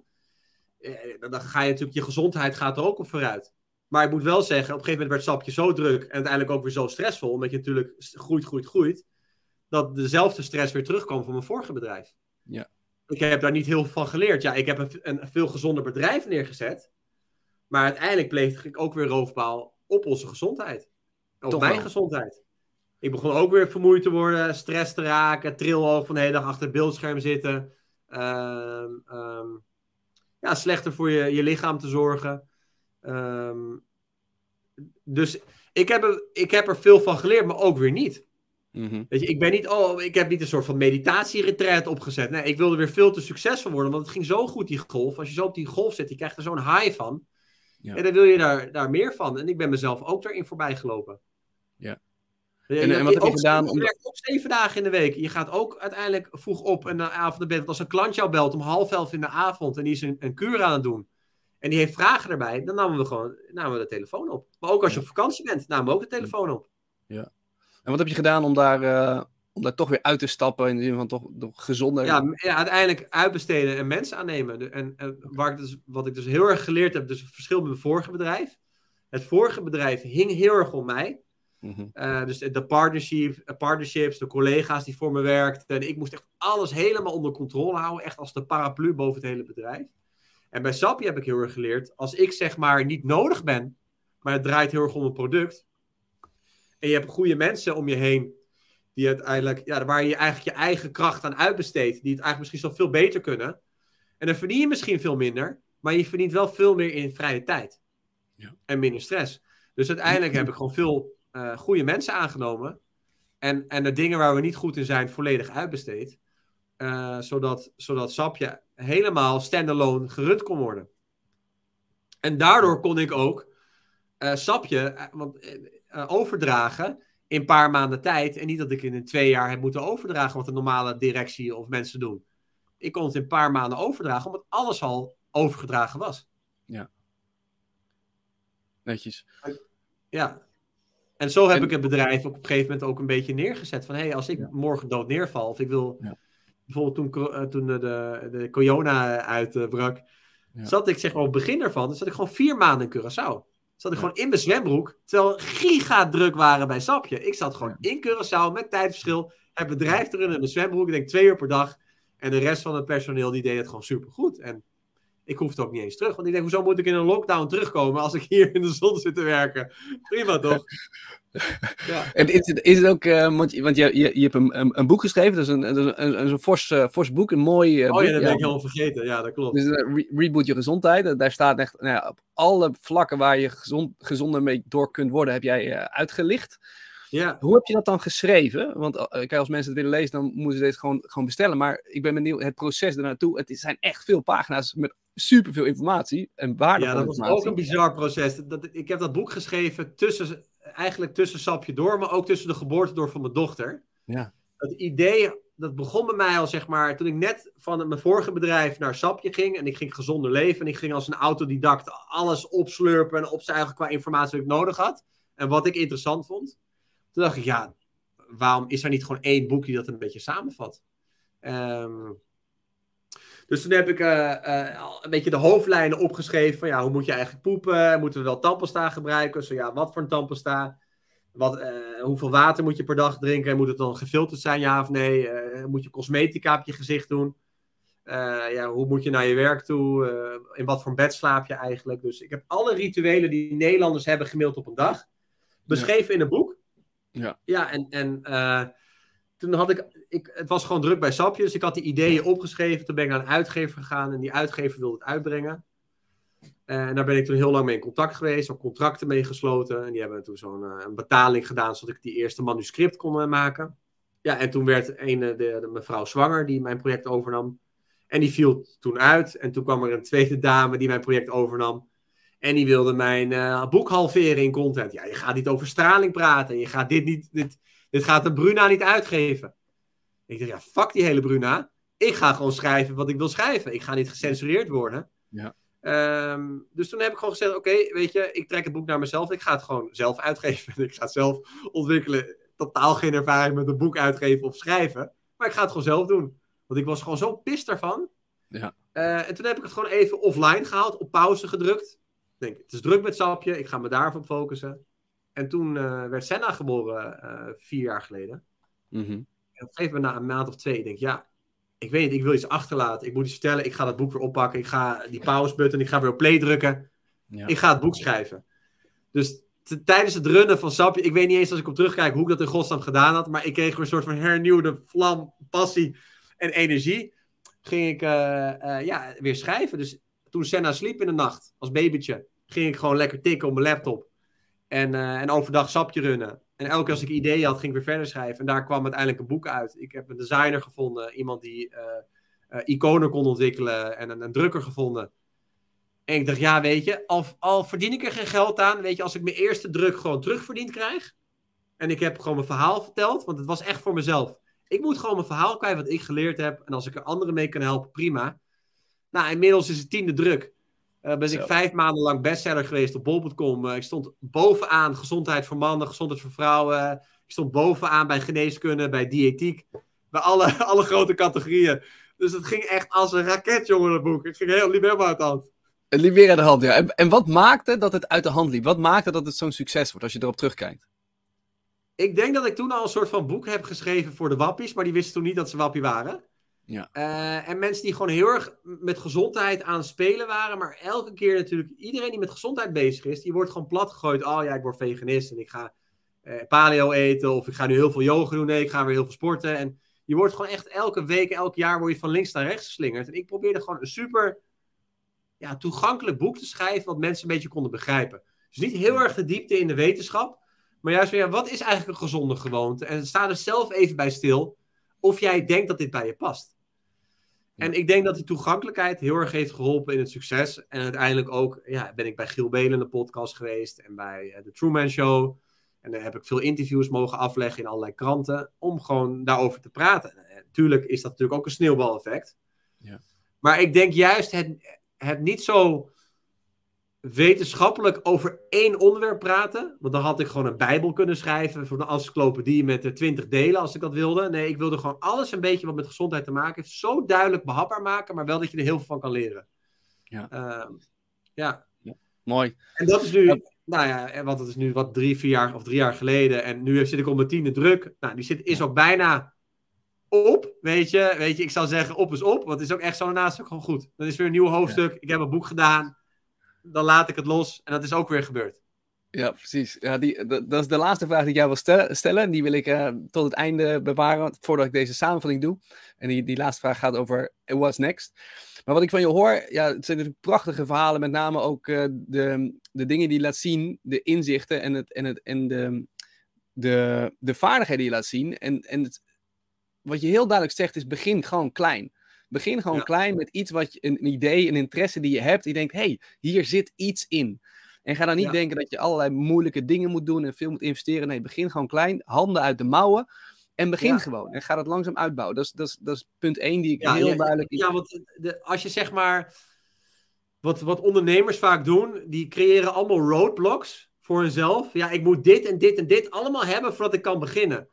eh, Dan ga je natuurlijk, je gezondheid gaat er ook op vooruit. Maar ik moet wel zeggen, op een gegeven moment werd het stapje zo druk. En uiteindelijk ook weer zo stressvol. Omdat je natuurlijk groeit, groeit, groeit. Dat dezelfde stress weer terugkwam van mijn vorige bedrijf. Ja. Ik heb daar niet heel veel van geleerd. Ja, ik heb een, een veel gezonder bedrijf neergezet. Maar uiteindelijk bleef ik ook weer roofbouw op onze gezondheid. Op Toch mijn wel. gezondheid. Ik begon ook weer vermoeid te worden, stress te raken, trilhoog van de hele dag achter het beeldscherm zitten. Ehm, ehm, ja, slechter voor je, je lichaam te zorgen. Ehm, dus ik heb, er, ik heb er veel van geleerd, maar ook weer niet. Mhm. Weet je, ik ben niet, oh, ik heb niet een soort van meditatieretreat opgezet. Nee, ik wilde weer veel te succesvol worden, want het ging zo goed, die golf. Als je zo op die golf zit, je krijgt er zo'n high van. Ja. En dan wil je daar, daar meer van. En ik ben mezelf ook daarin voorbij gelopen. Ja. Ja, En- en wat heb je gedaan Je om- werkt ook zeven dagen in de week. Je gaat ook uiteindelijk vroeg op en de avond naar bed. Want als een klant jou belt om half elf in de avond en die is een, een kuur aan het doen. En die heeft vragen erbij, dan namen we gewoon namen we de telefoon op. Maar ook als je Ja. op vakantie bent, namen we ook de telefoon op. En wat heb je gedaan om daar, eh, om daar toch weer uit te stappen in de zin van toch, toch gezonder? Ja, ja, uiteindelijk uitbesteden en mensen aannemen. En, en waar ik dus, wat ik dus heel erg geleerd heb, dus het verschil met mijn vorige bedrijf. Het vorige bedrijf hing heel erg om mij. Mhm. Eh, dus de partnership, eh, partnerships, de collega's die voor me werkten. En ik moest echt alles helemaal onder controle houden. Echt als de paraplu boven het hele bedrijf. En bij Sappi heb ik heel erg geleerd. Als ik zeg maar niet nodig ben, maar het draait heel erg om een product. En je hebt goede mensen om je heen. Die uiteindelijk, ja, waar je eigenlijk je eigen kracht aan uitbesteedt. Die het eigenlijk misschien zo veel beter kunnen. En dan verdien je misschien veel minder. Maar je verdient wel veel meer in vrije tijd. Ja. En minder stress. Dus uiteindelijk heb ik gewoon veel eh, goede mensen aangenomen. En, en de dingen waar we niet goed in zijn, volledig uitbesteed. Uh, zodat, zodat Sapje helemaal standalone gerund kon worden. En daardoor kon ik ook uh, Sapje want, overdragen in een paar maanden tijd. En niet dat ik in twee jaar heb moeten overdragen wat de normale directie of mensen doen. Ik kon het in een paar maanden overdragen, omdat alles al overgedragen was. Ja. Netjes. Ja. En zo heb ik het bedrijf op een gegeven moment ook een beetje neergezet. Van hé, hey, als ik morgen dood neerval, of ik wil. Ja. Bijvoorbeeld toen, uh, toen de, de corona uitbrak, zat ik zeg maar op het begin ervan, zat ik gewoon vier maanden in Curaçao. Zat ik gewoon in mijn zwembroek, terwijl giga druk waren bij Sapje. Ik zat gewoon in Curaçao met tijdverschil, het bedrijf erin in mijn zwembroek, ik denk twee uur per dag. En de rest van het personeel die deed het gewoon supergoed. En ik hoefde ook niet eens terug. Want ik denk, hoezo moet ik in een lockdown terugkomen als ik hier in de zon zit te werken? Prima toch? ja. En is het, is het ook, uh, want, want je, je, je hebt een, een, een boek geschreven, dus een, een, een, een fors, uh, fors boek, een mooi uh, Oh ja, dat ben ik helemaal vergeten, ja, dat klopt. Dus re Reboot Je Gezondheid, daar staat echt, nou ja, op alle vlakken waar je gezond, gezonder mee door kunt worden, heb jij uitgelicht. Ja. Hoe heb je dat dan geschreven? Want kijk, als mensen het willen lezen, dan moeten ze dit gewoon, gewoon bestellen. Maar ik ben benieuwd, het proces ernaartoe, het zijn echt veel pagina's met superveel informatie en waardevolle Ja, dat was ook een bizar proces. Dat, ik heb dat boek geschreven tussen, eigenlijk tussen Sapje door, maar ook tussen de geboorte door van mijn dochter. Ja. Het idee, dat begon bij mij al zeg maar, toen ik net van mijn vorige bedrijf naar Sapje ging en ik ging gezonder leven en ik ging als een autodidact alles opslurpen en opzuigen qua informatie die ik nodig had en wat ik interessant vond. Toen dacht ik, ja, waarom is er niet gewoon één boek die dat een beetje samenvat? Um, dus toen heb ik uh, uh, een beetje de hoofdlijnen opgeschreven van ja, hoe moet je eigenlijk poepen? Moeten we wel tandpasta gebruiken? Zo ja, wat voor een tandpasta? Wat, uh, hoeveel water moet je per dag drinken? Moet het dan gefilterd zijn, ja of nee? moet je cosmetica op je gezicht doen? ja, hoe moet je naar je werk toe? in wat voor bed slaap je eigenlijk? Dus ik heb alle rituelen die Nederlanders hebben gemaild op een dag beschreven ja. in een boek. Ja, ja en, en toen had ik, ik, het was gewoon druk bij Sapjes. Dus ik had die ideeën opgeschreven. Toen ben ik naar een uitgever gegaan en die uitgever wilde het uitbrengen. En daar ben ik toen heel lang mee in contact geweest, ook contracten mee gesloten. En die hebben toen zo'n een betaling gedaan, zodat ik die eerste manuscript kon maken. Ja, en toen werd een, de, de, mevrouw zwanger die mijn project overnam. En die viel toen uit. En toen kwam er een tweede dame die mijn project overnam. En die wilde mijn uh, boek halveren in content. Ja, je gaat niet over straling praten. Je gaat dit niet. Dit, dit gaat de Bruna niet uitgeven. Ik dacht, ja, fuck die hele Bruna. Ik ga gewoon schrijven wat ik wil schrijven. Ik ga niet gecensureerd worden. Ja. Um, dus toen heb ik gewoon gezegd, oké, okay, weet je, ik trek het boek naar mezelf. Ik ga het gewoon zelf uitgeven. Ik ga het zelf ontwikkelen. Totaal geen ervaring met een boek uitgeven of schrijven. Maar ik ga het gewoon zelf doen. Want ik was gewoon zo pist daarvan. Ja. Uh, en toen heb ik het gewoon even offline gehaald, op pauze gedrukt. Ik denk, het is druk met Sapje, ik ga me daarop focussen. En toen uh, werd Senna geboren, uh, vier jaar geleden. Mm -hmm. En op een gegeven moment, na een maand of twee, ik denk ja, ik weet niet, ik wil iets achterlaten. Ik moet iets vertellen, ik ga dat boek weer oppakken. Ik ga die pause-button, ik ga weer op play drukken. Ja. Ik ga het boek schrijven. Dus tijdens het runnen van Sapje, ik weet niet eens als ik op terugkijk hoe ik dat in godsnaam gedaan had, maar ik kreeg weer een soort van hernieuwde vlam, passie en energie. Ging ik uh, ja, weer schrijven. Dus toen Senna sliep in de nacht, als babytje, ging ik gewoon lekker tikken op mijn laptop. En, uh, en overdag sapje runnen. En elke keer als ik ideeën had, ging ik weer verder schrijven. En daar kwam uiteindelijk een boek uit. Ik heb een designer gevonden, iemand die uh, uh, iconen kon ontwikkelen en een, een, drukker gevonden. En ik dacht, ja, weet je, al, al verdien ik er geen geld aan, weet je, als ik mijn eerste druk gewoon terugverdiend krijg. En ik heb gewoon mijn verhaal verteld, want het was echt voor mezelf. Ik moet gewoon mijn verhaal kwijt, wat ik geleerd heb. En als ik er anderen mee kan helpen, prima. Nou, inmiddels is het tiende druk. Uh, ben ik vijf maanden lang bestseller geweest op bol.com. Uh, ik stond bovenaan gezondheid voor mannen, gezondheid voor vrouwen. Ik stond bovenaan bij geneeskunde, bij diëtiek. Bij alle, alle grote categorieën. Dus het ging echt als een raket, jongen, dat boek. Het ging heel liep helemaal uit de hand. Het liep weer uit de hand, ja. En, en wat maakte dat het uit de hand liep? Wat maakte dat het zo'n succes wordt, als je erop terugkijkt? Ik denk dat ik toen al een soort van boek heb geschreven voor de wappies. Maar die wisten toen niet dat ze wappie waren. Ja. Uh, en mensen die gewoon heel erg met gezondheid aan het spelen waren. Maar elke keer natuurlijk, iedereen die met gezondheid bezig is, die wordt gewoon plat gegooid. Oh ja, ik word veganist en ik ga uh, paleo eten. Of ik ga nu heel veel yoga doen. Nee, ik ga weer heel veel sporten. En je wordt gewoon echt elke week, elk jaar word je van links naar rechts geslingerd. En ik probeerde gewoon een super ja, toegankelijk boek te schrijven. Wat mensen een beetje konden begrijpen. Dus niet heel erg de diepte in de wetenschap. Maar juist weer, wat is eigenlijk een gezonde gewoonte? En sta er zelf even bij stil of jij denkt dat dit bij je past. En ik denk dat die toegankelijkheid heel erg heeft geholpen in het succes. En uiteindelijk ook ja, ben ik bij Giel Belen in de podcast geweest en bij uh, de Truman Show. En daar heb ik veel interviews mogen afleggen in allerlei kranten om gewoon daarover te praten. En natuurlijk is dat natuurlijk ook een sneeuwbaleffect. Ja. Maar ik denk juist het, het niet zo wetenschappelijk over één onderwerp praten. Want dan had ik gewoon een Bijbel kunnen schrijven voor een encyclopedie met twintig delen als ik dat wilde. Nee, ik wilde gewoon alles een beetje wat met gezondheid te maken heeft, zo duidelijk behapbaar maken, maar wel dat je er heel veel van kan leren. Ja. Uh, ja. ja. Mooi. En dat is nu, nou ja, want het is nu wat drie, vier jaar of drie jaar geleden. En nu zit ik op mijn tiende druk. Nou, die zit, is ook bijna op, weet je. Weet je, ik zou zeggen op is op, want het is ook echt zo daarnaast ook gewoon goed. Dan is weer een nieuw hoofdstuk. Ik heb een boek gedaan dan laat ik het los. En dat is ook weer gebeurd. Ja, precies. Ja, die, dat is de laatste vraag die ik jou wil stellen. Die wil ik uh, tot het einde bewaren, voordat ik deze samenvatting doe. En die, die laatste vraag gaat over what's next. Maar wat ik van je hoor, ja, het zijn natuurlijk prachtige verhalen. Met name ook uh, de, de dingen die je laat zien, de inzichten en, het, en, het, en de, de, de vaardigheden die je laat zien. En, en het, wat je heel duidelijk zegt is, begin gewoon klein. Begin gewoon klein met iets wat je, een, idee, een interesse die je hebt. Je denkt, hey, hier zit iets in. En ga dan niet denken dat je allerlei moeilijke dingen moet doen en veel moet investeren. Nee, begin gewoon klein, handen uit de mouwen. En begin gewoon. En ga het langzaam uitbouwen. Dat is, dat is, dat is punt één die ik heel ja, duidelijk... Ja, want de, als je zeg maar... Wat, wat ondernemers vaak doen, die creëren allemaal roadblocks voor hunzelf. Ja, ik moet dit en dit en dit allemaal hebben voordat ik kan beginnen.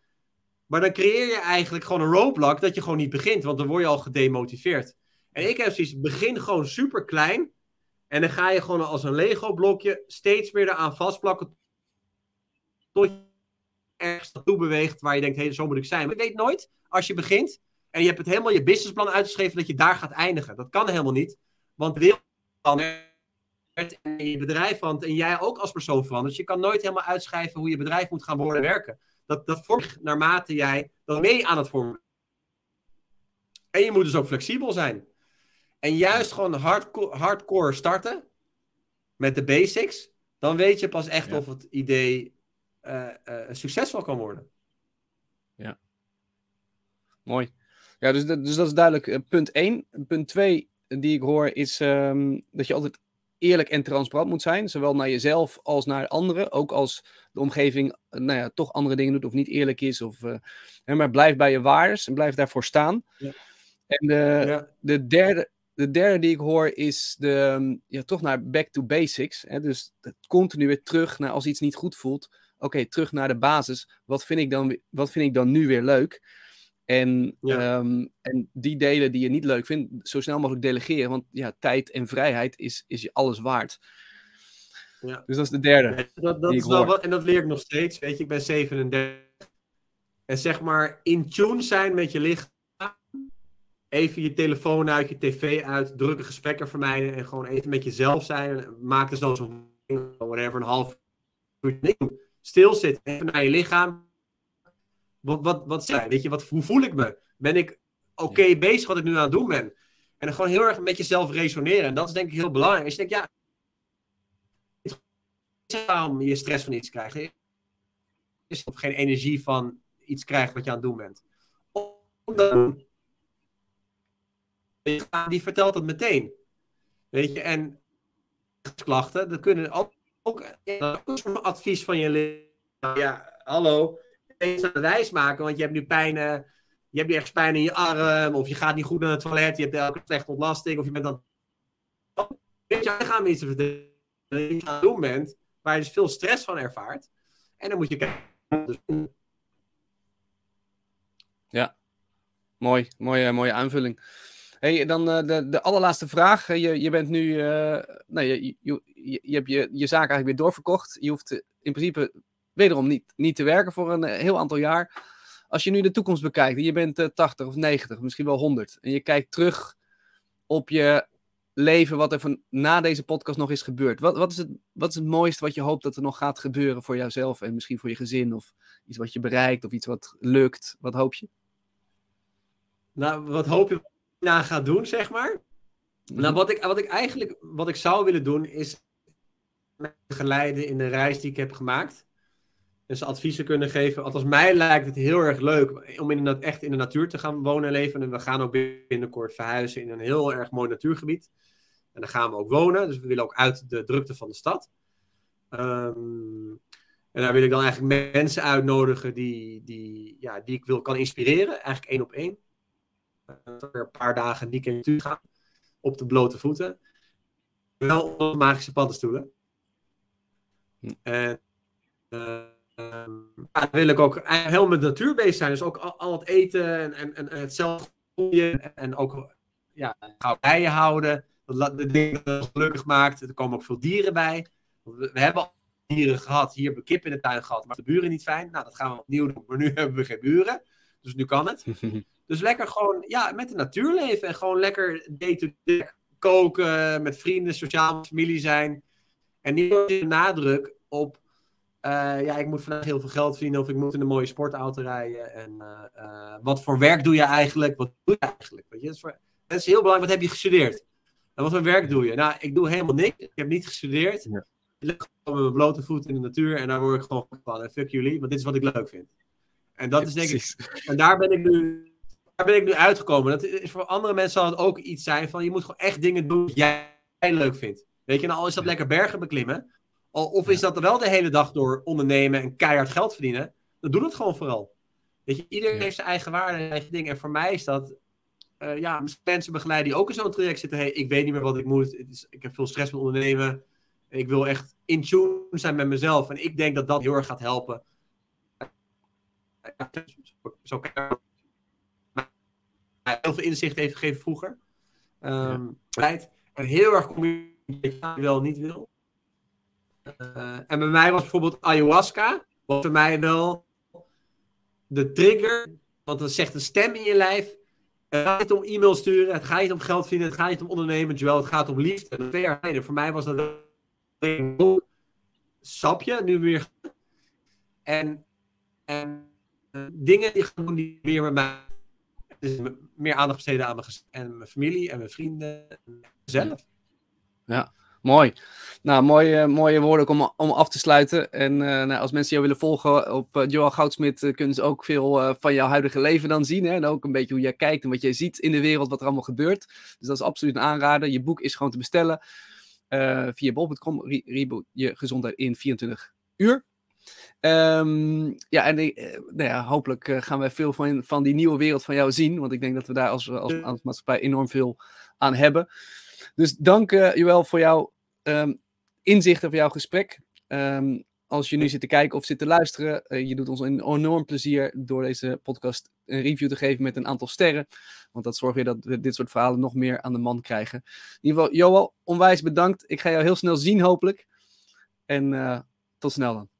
Maar dan creëer je eigenlijk gewoon een roadblock dat je gewoon niet begint, want dan word je al gedemotiveerd. En ik heb zoiets, begin gewoon super klein. En dan ga je gewoon als een Lego-blokje steeds meer eraan vastplakken. Tot je ergens naartoe beweegt waar je denkt, hé, zo moet ik zijn. Maar je weet nooit, als je begint en je hebt het helemaal je businessplan uitgeschreven, dat je daar gaat eindigen. Dat kan helemaal niet. Want wil en je bedrijf verandert en jij ook als persoon verandert. Je kan nooit helemaal uitschrijven hoe je bedrijf moet gaan worden werken. Dat, dat vormt naarmate jij dan mee aan het vormen. En je moet dus ook flexibel zijn. En juist gewoon hardcore, hardcore starten met de basics. Dan weet je pas echt of het idee uh, uh, succesvol kan worden. Ja. Mooi. Ja, dus, dus dat is duidelijk uh, punt 1. Punt 2 die ik hoor is um, dat je altijd eerlijk en transparant moet zijn. Zowel naar jezelf als naar anderen. Ook als de omgeving nou ja, toch andere dingen doet of niet eerlijk is. Of, uh, maar blijf bij je waardes en blijf daarvoor staan. Ja. En de, ja. de, derde, de derde die ik hoor is de, ja, toch naar back to basics. Hè? Dus continu weer terug naar als iets niet goed voelt. Oké, terug naar de basis. Wat vind, ik dan, wat vind ik dan nu weer leuk? En, ja. um, en die delen die je niet leuk vindt, zo snel mogelijk delegeren. Want ja, tijd en vrijheid is, is je alles waard. Ja. Dus dat is de derde. dat, dat is wel wat, en dat leer ik nog steeds. Weet je, ik ben 37. En zeg maar in tune zijn met je lichaam. Even je telefoon uit, je tv uit, drukke gesprekken vermijden. En gewoon even met jezelf zijn. Maak er zo zo'n whatever, een half uur. Stilzitten, even naar je lichaam wat, wat, wat zijn? Weet je, wat, hoe voel ik me? Ben ik oké bezig wat ik nu aan het doen ben? En dan gewoon heel erg met jezelf resoneren. En dat is denk ik heel belangrijk. Als je denkt, ja, waarom je stress van iets krijgt. Is of geen energie van iets krijgt wat je aan het doen bent. Omdat die vertelt het meteen. Weet je, en klachten, dat kunnen ook, ook, een advies van je lichaam. Ja, hallo, aan de wijs maken, want je hebt nu pijn, uh, je hebt nu ergens pijn in je arm, of je gaat niet goed naar het toilet, je hebt elke slechte ontlasting, of je bent dan... Weet je, gaan iets het doen bent, waar je dus veel stress van ervaart. En dan moet je kijken. Ja, mooi, mooie, mooie aanvulling. Hey, dan uh, de, de allerlaatste vraag. Je, je bent nu, uh, nou, je, je, je, hebt je, je zaak eigenlijk weer doorverkocht. Je hoeft in principe wederom niet, niet te werken voor een eh, heel aantal jaar. Als je nu de toekomst bekijkt en je bent uh, 80 of 90, misschien wel 100, en je kijkt terug op je leven, wat er van, na deze podcast nog is gebeurd. Wat, wat, is het, wat is het mooiste wat je hoopt dat er nog gaat gebeuren voor jouzelf en misschien voor je gezin? Of iets wat je bereikt of iets wat lukt? Wat hoop je? Nou, wat hoop je na gaat doen, zeg maar? Nou, mhm. wat ik, wat ik eigenlijk wat ik zou willen doen is geleiden in de reis die ik heb gemaakt. En ze adviezen kunnen geven. Althans, mij lijkt het heel erg leuk om in de, echt in de natuur te gaan wonen en leven. En we gaan ook binnenkort verhuizen in een heel erg mooi natuurgebied. En daar gaan we ook wonen. Dus we willen ook uit de drukte van de stad. Ehm, en daar wil ik dan eigenlijk mensen uitnodigen die, die, ja, die ik wil kan inspireren. Eigenlijk één op één. Een paar dagen die in natuur gaan. Op de blote voeten. Wel op magische paddenstoelen. Hm. En uh, dan wil ik ook heel met natuur bezig zijn. Dus ook al, al het eten en, en, en het zelf en, en ook ja, bijen houden. Dat de dingen gelukkig maakt. Er komen ook veel dieren bij. We, we hebben al dieren gehad. Hier hebben we kip in de tuin gehad. Maar de buren niet fijn. Nou, dat gaan we opnieuw doen. Maar nu hebben we geen buren. Dus nu kan het. dus lekker gewoon ja, met de natuur leven. En gewoon lekker day-to-day koken. Met vrienden, sociaal familie zijn. En niet de nadruk op ja, ik moet vandaag heel veel geld verdienen of ik moet in een mooie sportauto rijden. En uh, wat voor werk doe je eigenlijk? Wat doe je eigenlijk? Weet je? Dat, is voor, dat is heel belangrijk. Wat heb je gestudeerd? En wat voor werk doe je? Nou, ik doe helemaal niks. Ik heb niet gestudeerd. Ja. Ik lig gewoon met mijn blote voet in de natuur en daar word ik gewoon van. En fuck jullie, want dit is wat ik leuk vind. En dat is denk ik. En daar ben ik nu. Daar ben ik nu uitgekomen. Dat is, voor andere mensen zal het ook iets zijn van je moet gewoon echt dingen doen die jij leuk vindt. Weet je, nou al is dat lekker bergen beklimmen. Of is dat wel de hele dag door ondernemen en keihard geld verdienen? Dan doe het gewoon vooral. Weet je, iedereen heeft zijn eigen waarde en eigen ding. En voor mij is dat, uh, ja, mensen begeleiden die ook in zo'n traject zitten. Hey, ik weet niet meer wat ik moet. Het is, ik heb veel stress met ondernemen. Ik wil echt in tune zijn met mezelf. En ik denk dat dat heel erg gaat helpen. Zo heel veel inzicht heeft gegeven vroeger. Um, ja. En heel erg communicatie wel niet wil. Uh, en bij mij was bijvoorbeeld ayahuasca, was voor mij wel de trigger, want dat zegt een stem in je lijf. Het gaat niet om e-mail sturen, het gaat niet om geld verdienen, het gaat niet om ondernemen, Joel, het gaat om liefde. En voor mij was dat een sapje, nu weer. En, en uh, dingen die doen die weer met mij. Meer aandacht besteden aan mijn, en mijn familie en mijn vrienden en mezelf. Ja. Mooi. Nou, mooie, mooie woorden om, om af te sluiten. En uh, nou, als mensen jou willen volgen op uh, Joel Goudsmit, kunnen ze ook veel van jouw huidige leven dan zien. Hè? En ook een beetje hoe jij kijkt en wat jij ziet in de wereld, wat er allemaal gebeurt. Dus dat is absoluut een aanrader. Je boek is gewoon te bestellen via bol.com. Reboot je gezondheid in 24 uur. Um, ja, en nou ja, hopelijk gaan we veel van, van die nieuwe wereld van jou zien. Want ik denk dat we daar als, als, als maatschappij enorm veel aan hebben. Dus dank uh, Joël voor jouw um, inzichten, voor jouw gesprek. Um, als je nu zit te kijken of zit te luisteren, uh, je doet ons een enorm plezier door deze podcast een review te geven met een aantal sterren. Want dat zorgt weer dat we dit soort verhalen nog meer aan de man krijgen. In ieder geval, Joël, onwijs bedankt. Ik ga jou heel snel zien, hopelijk. En uh, tot snel dan.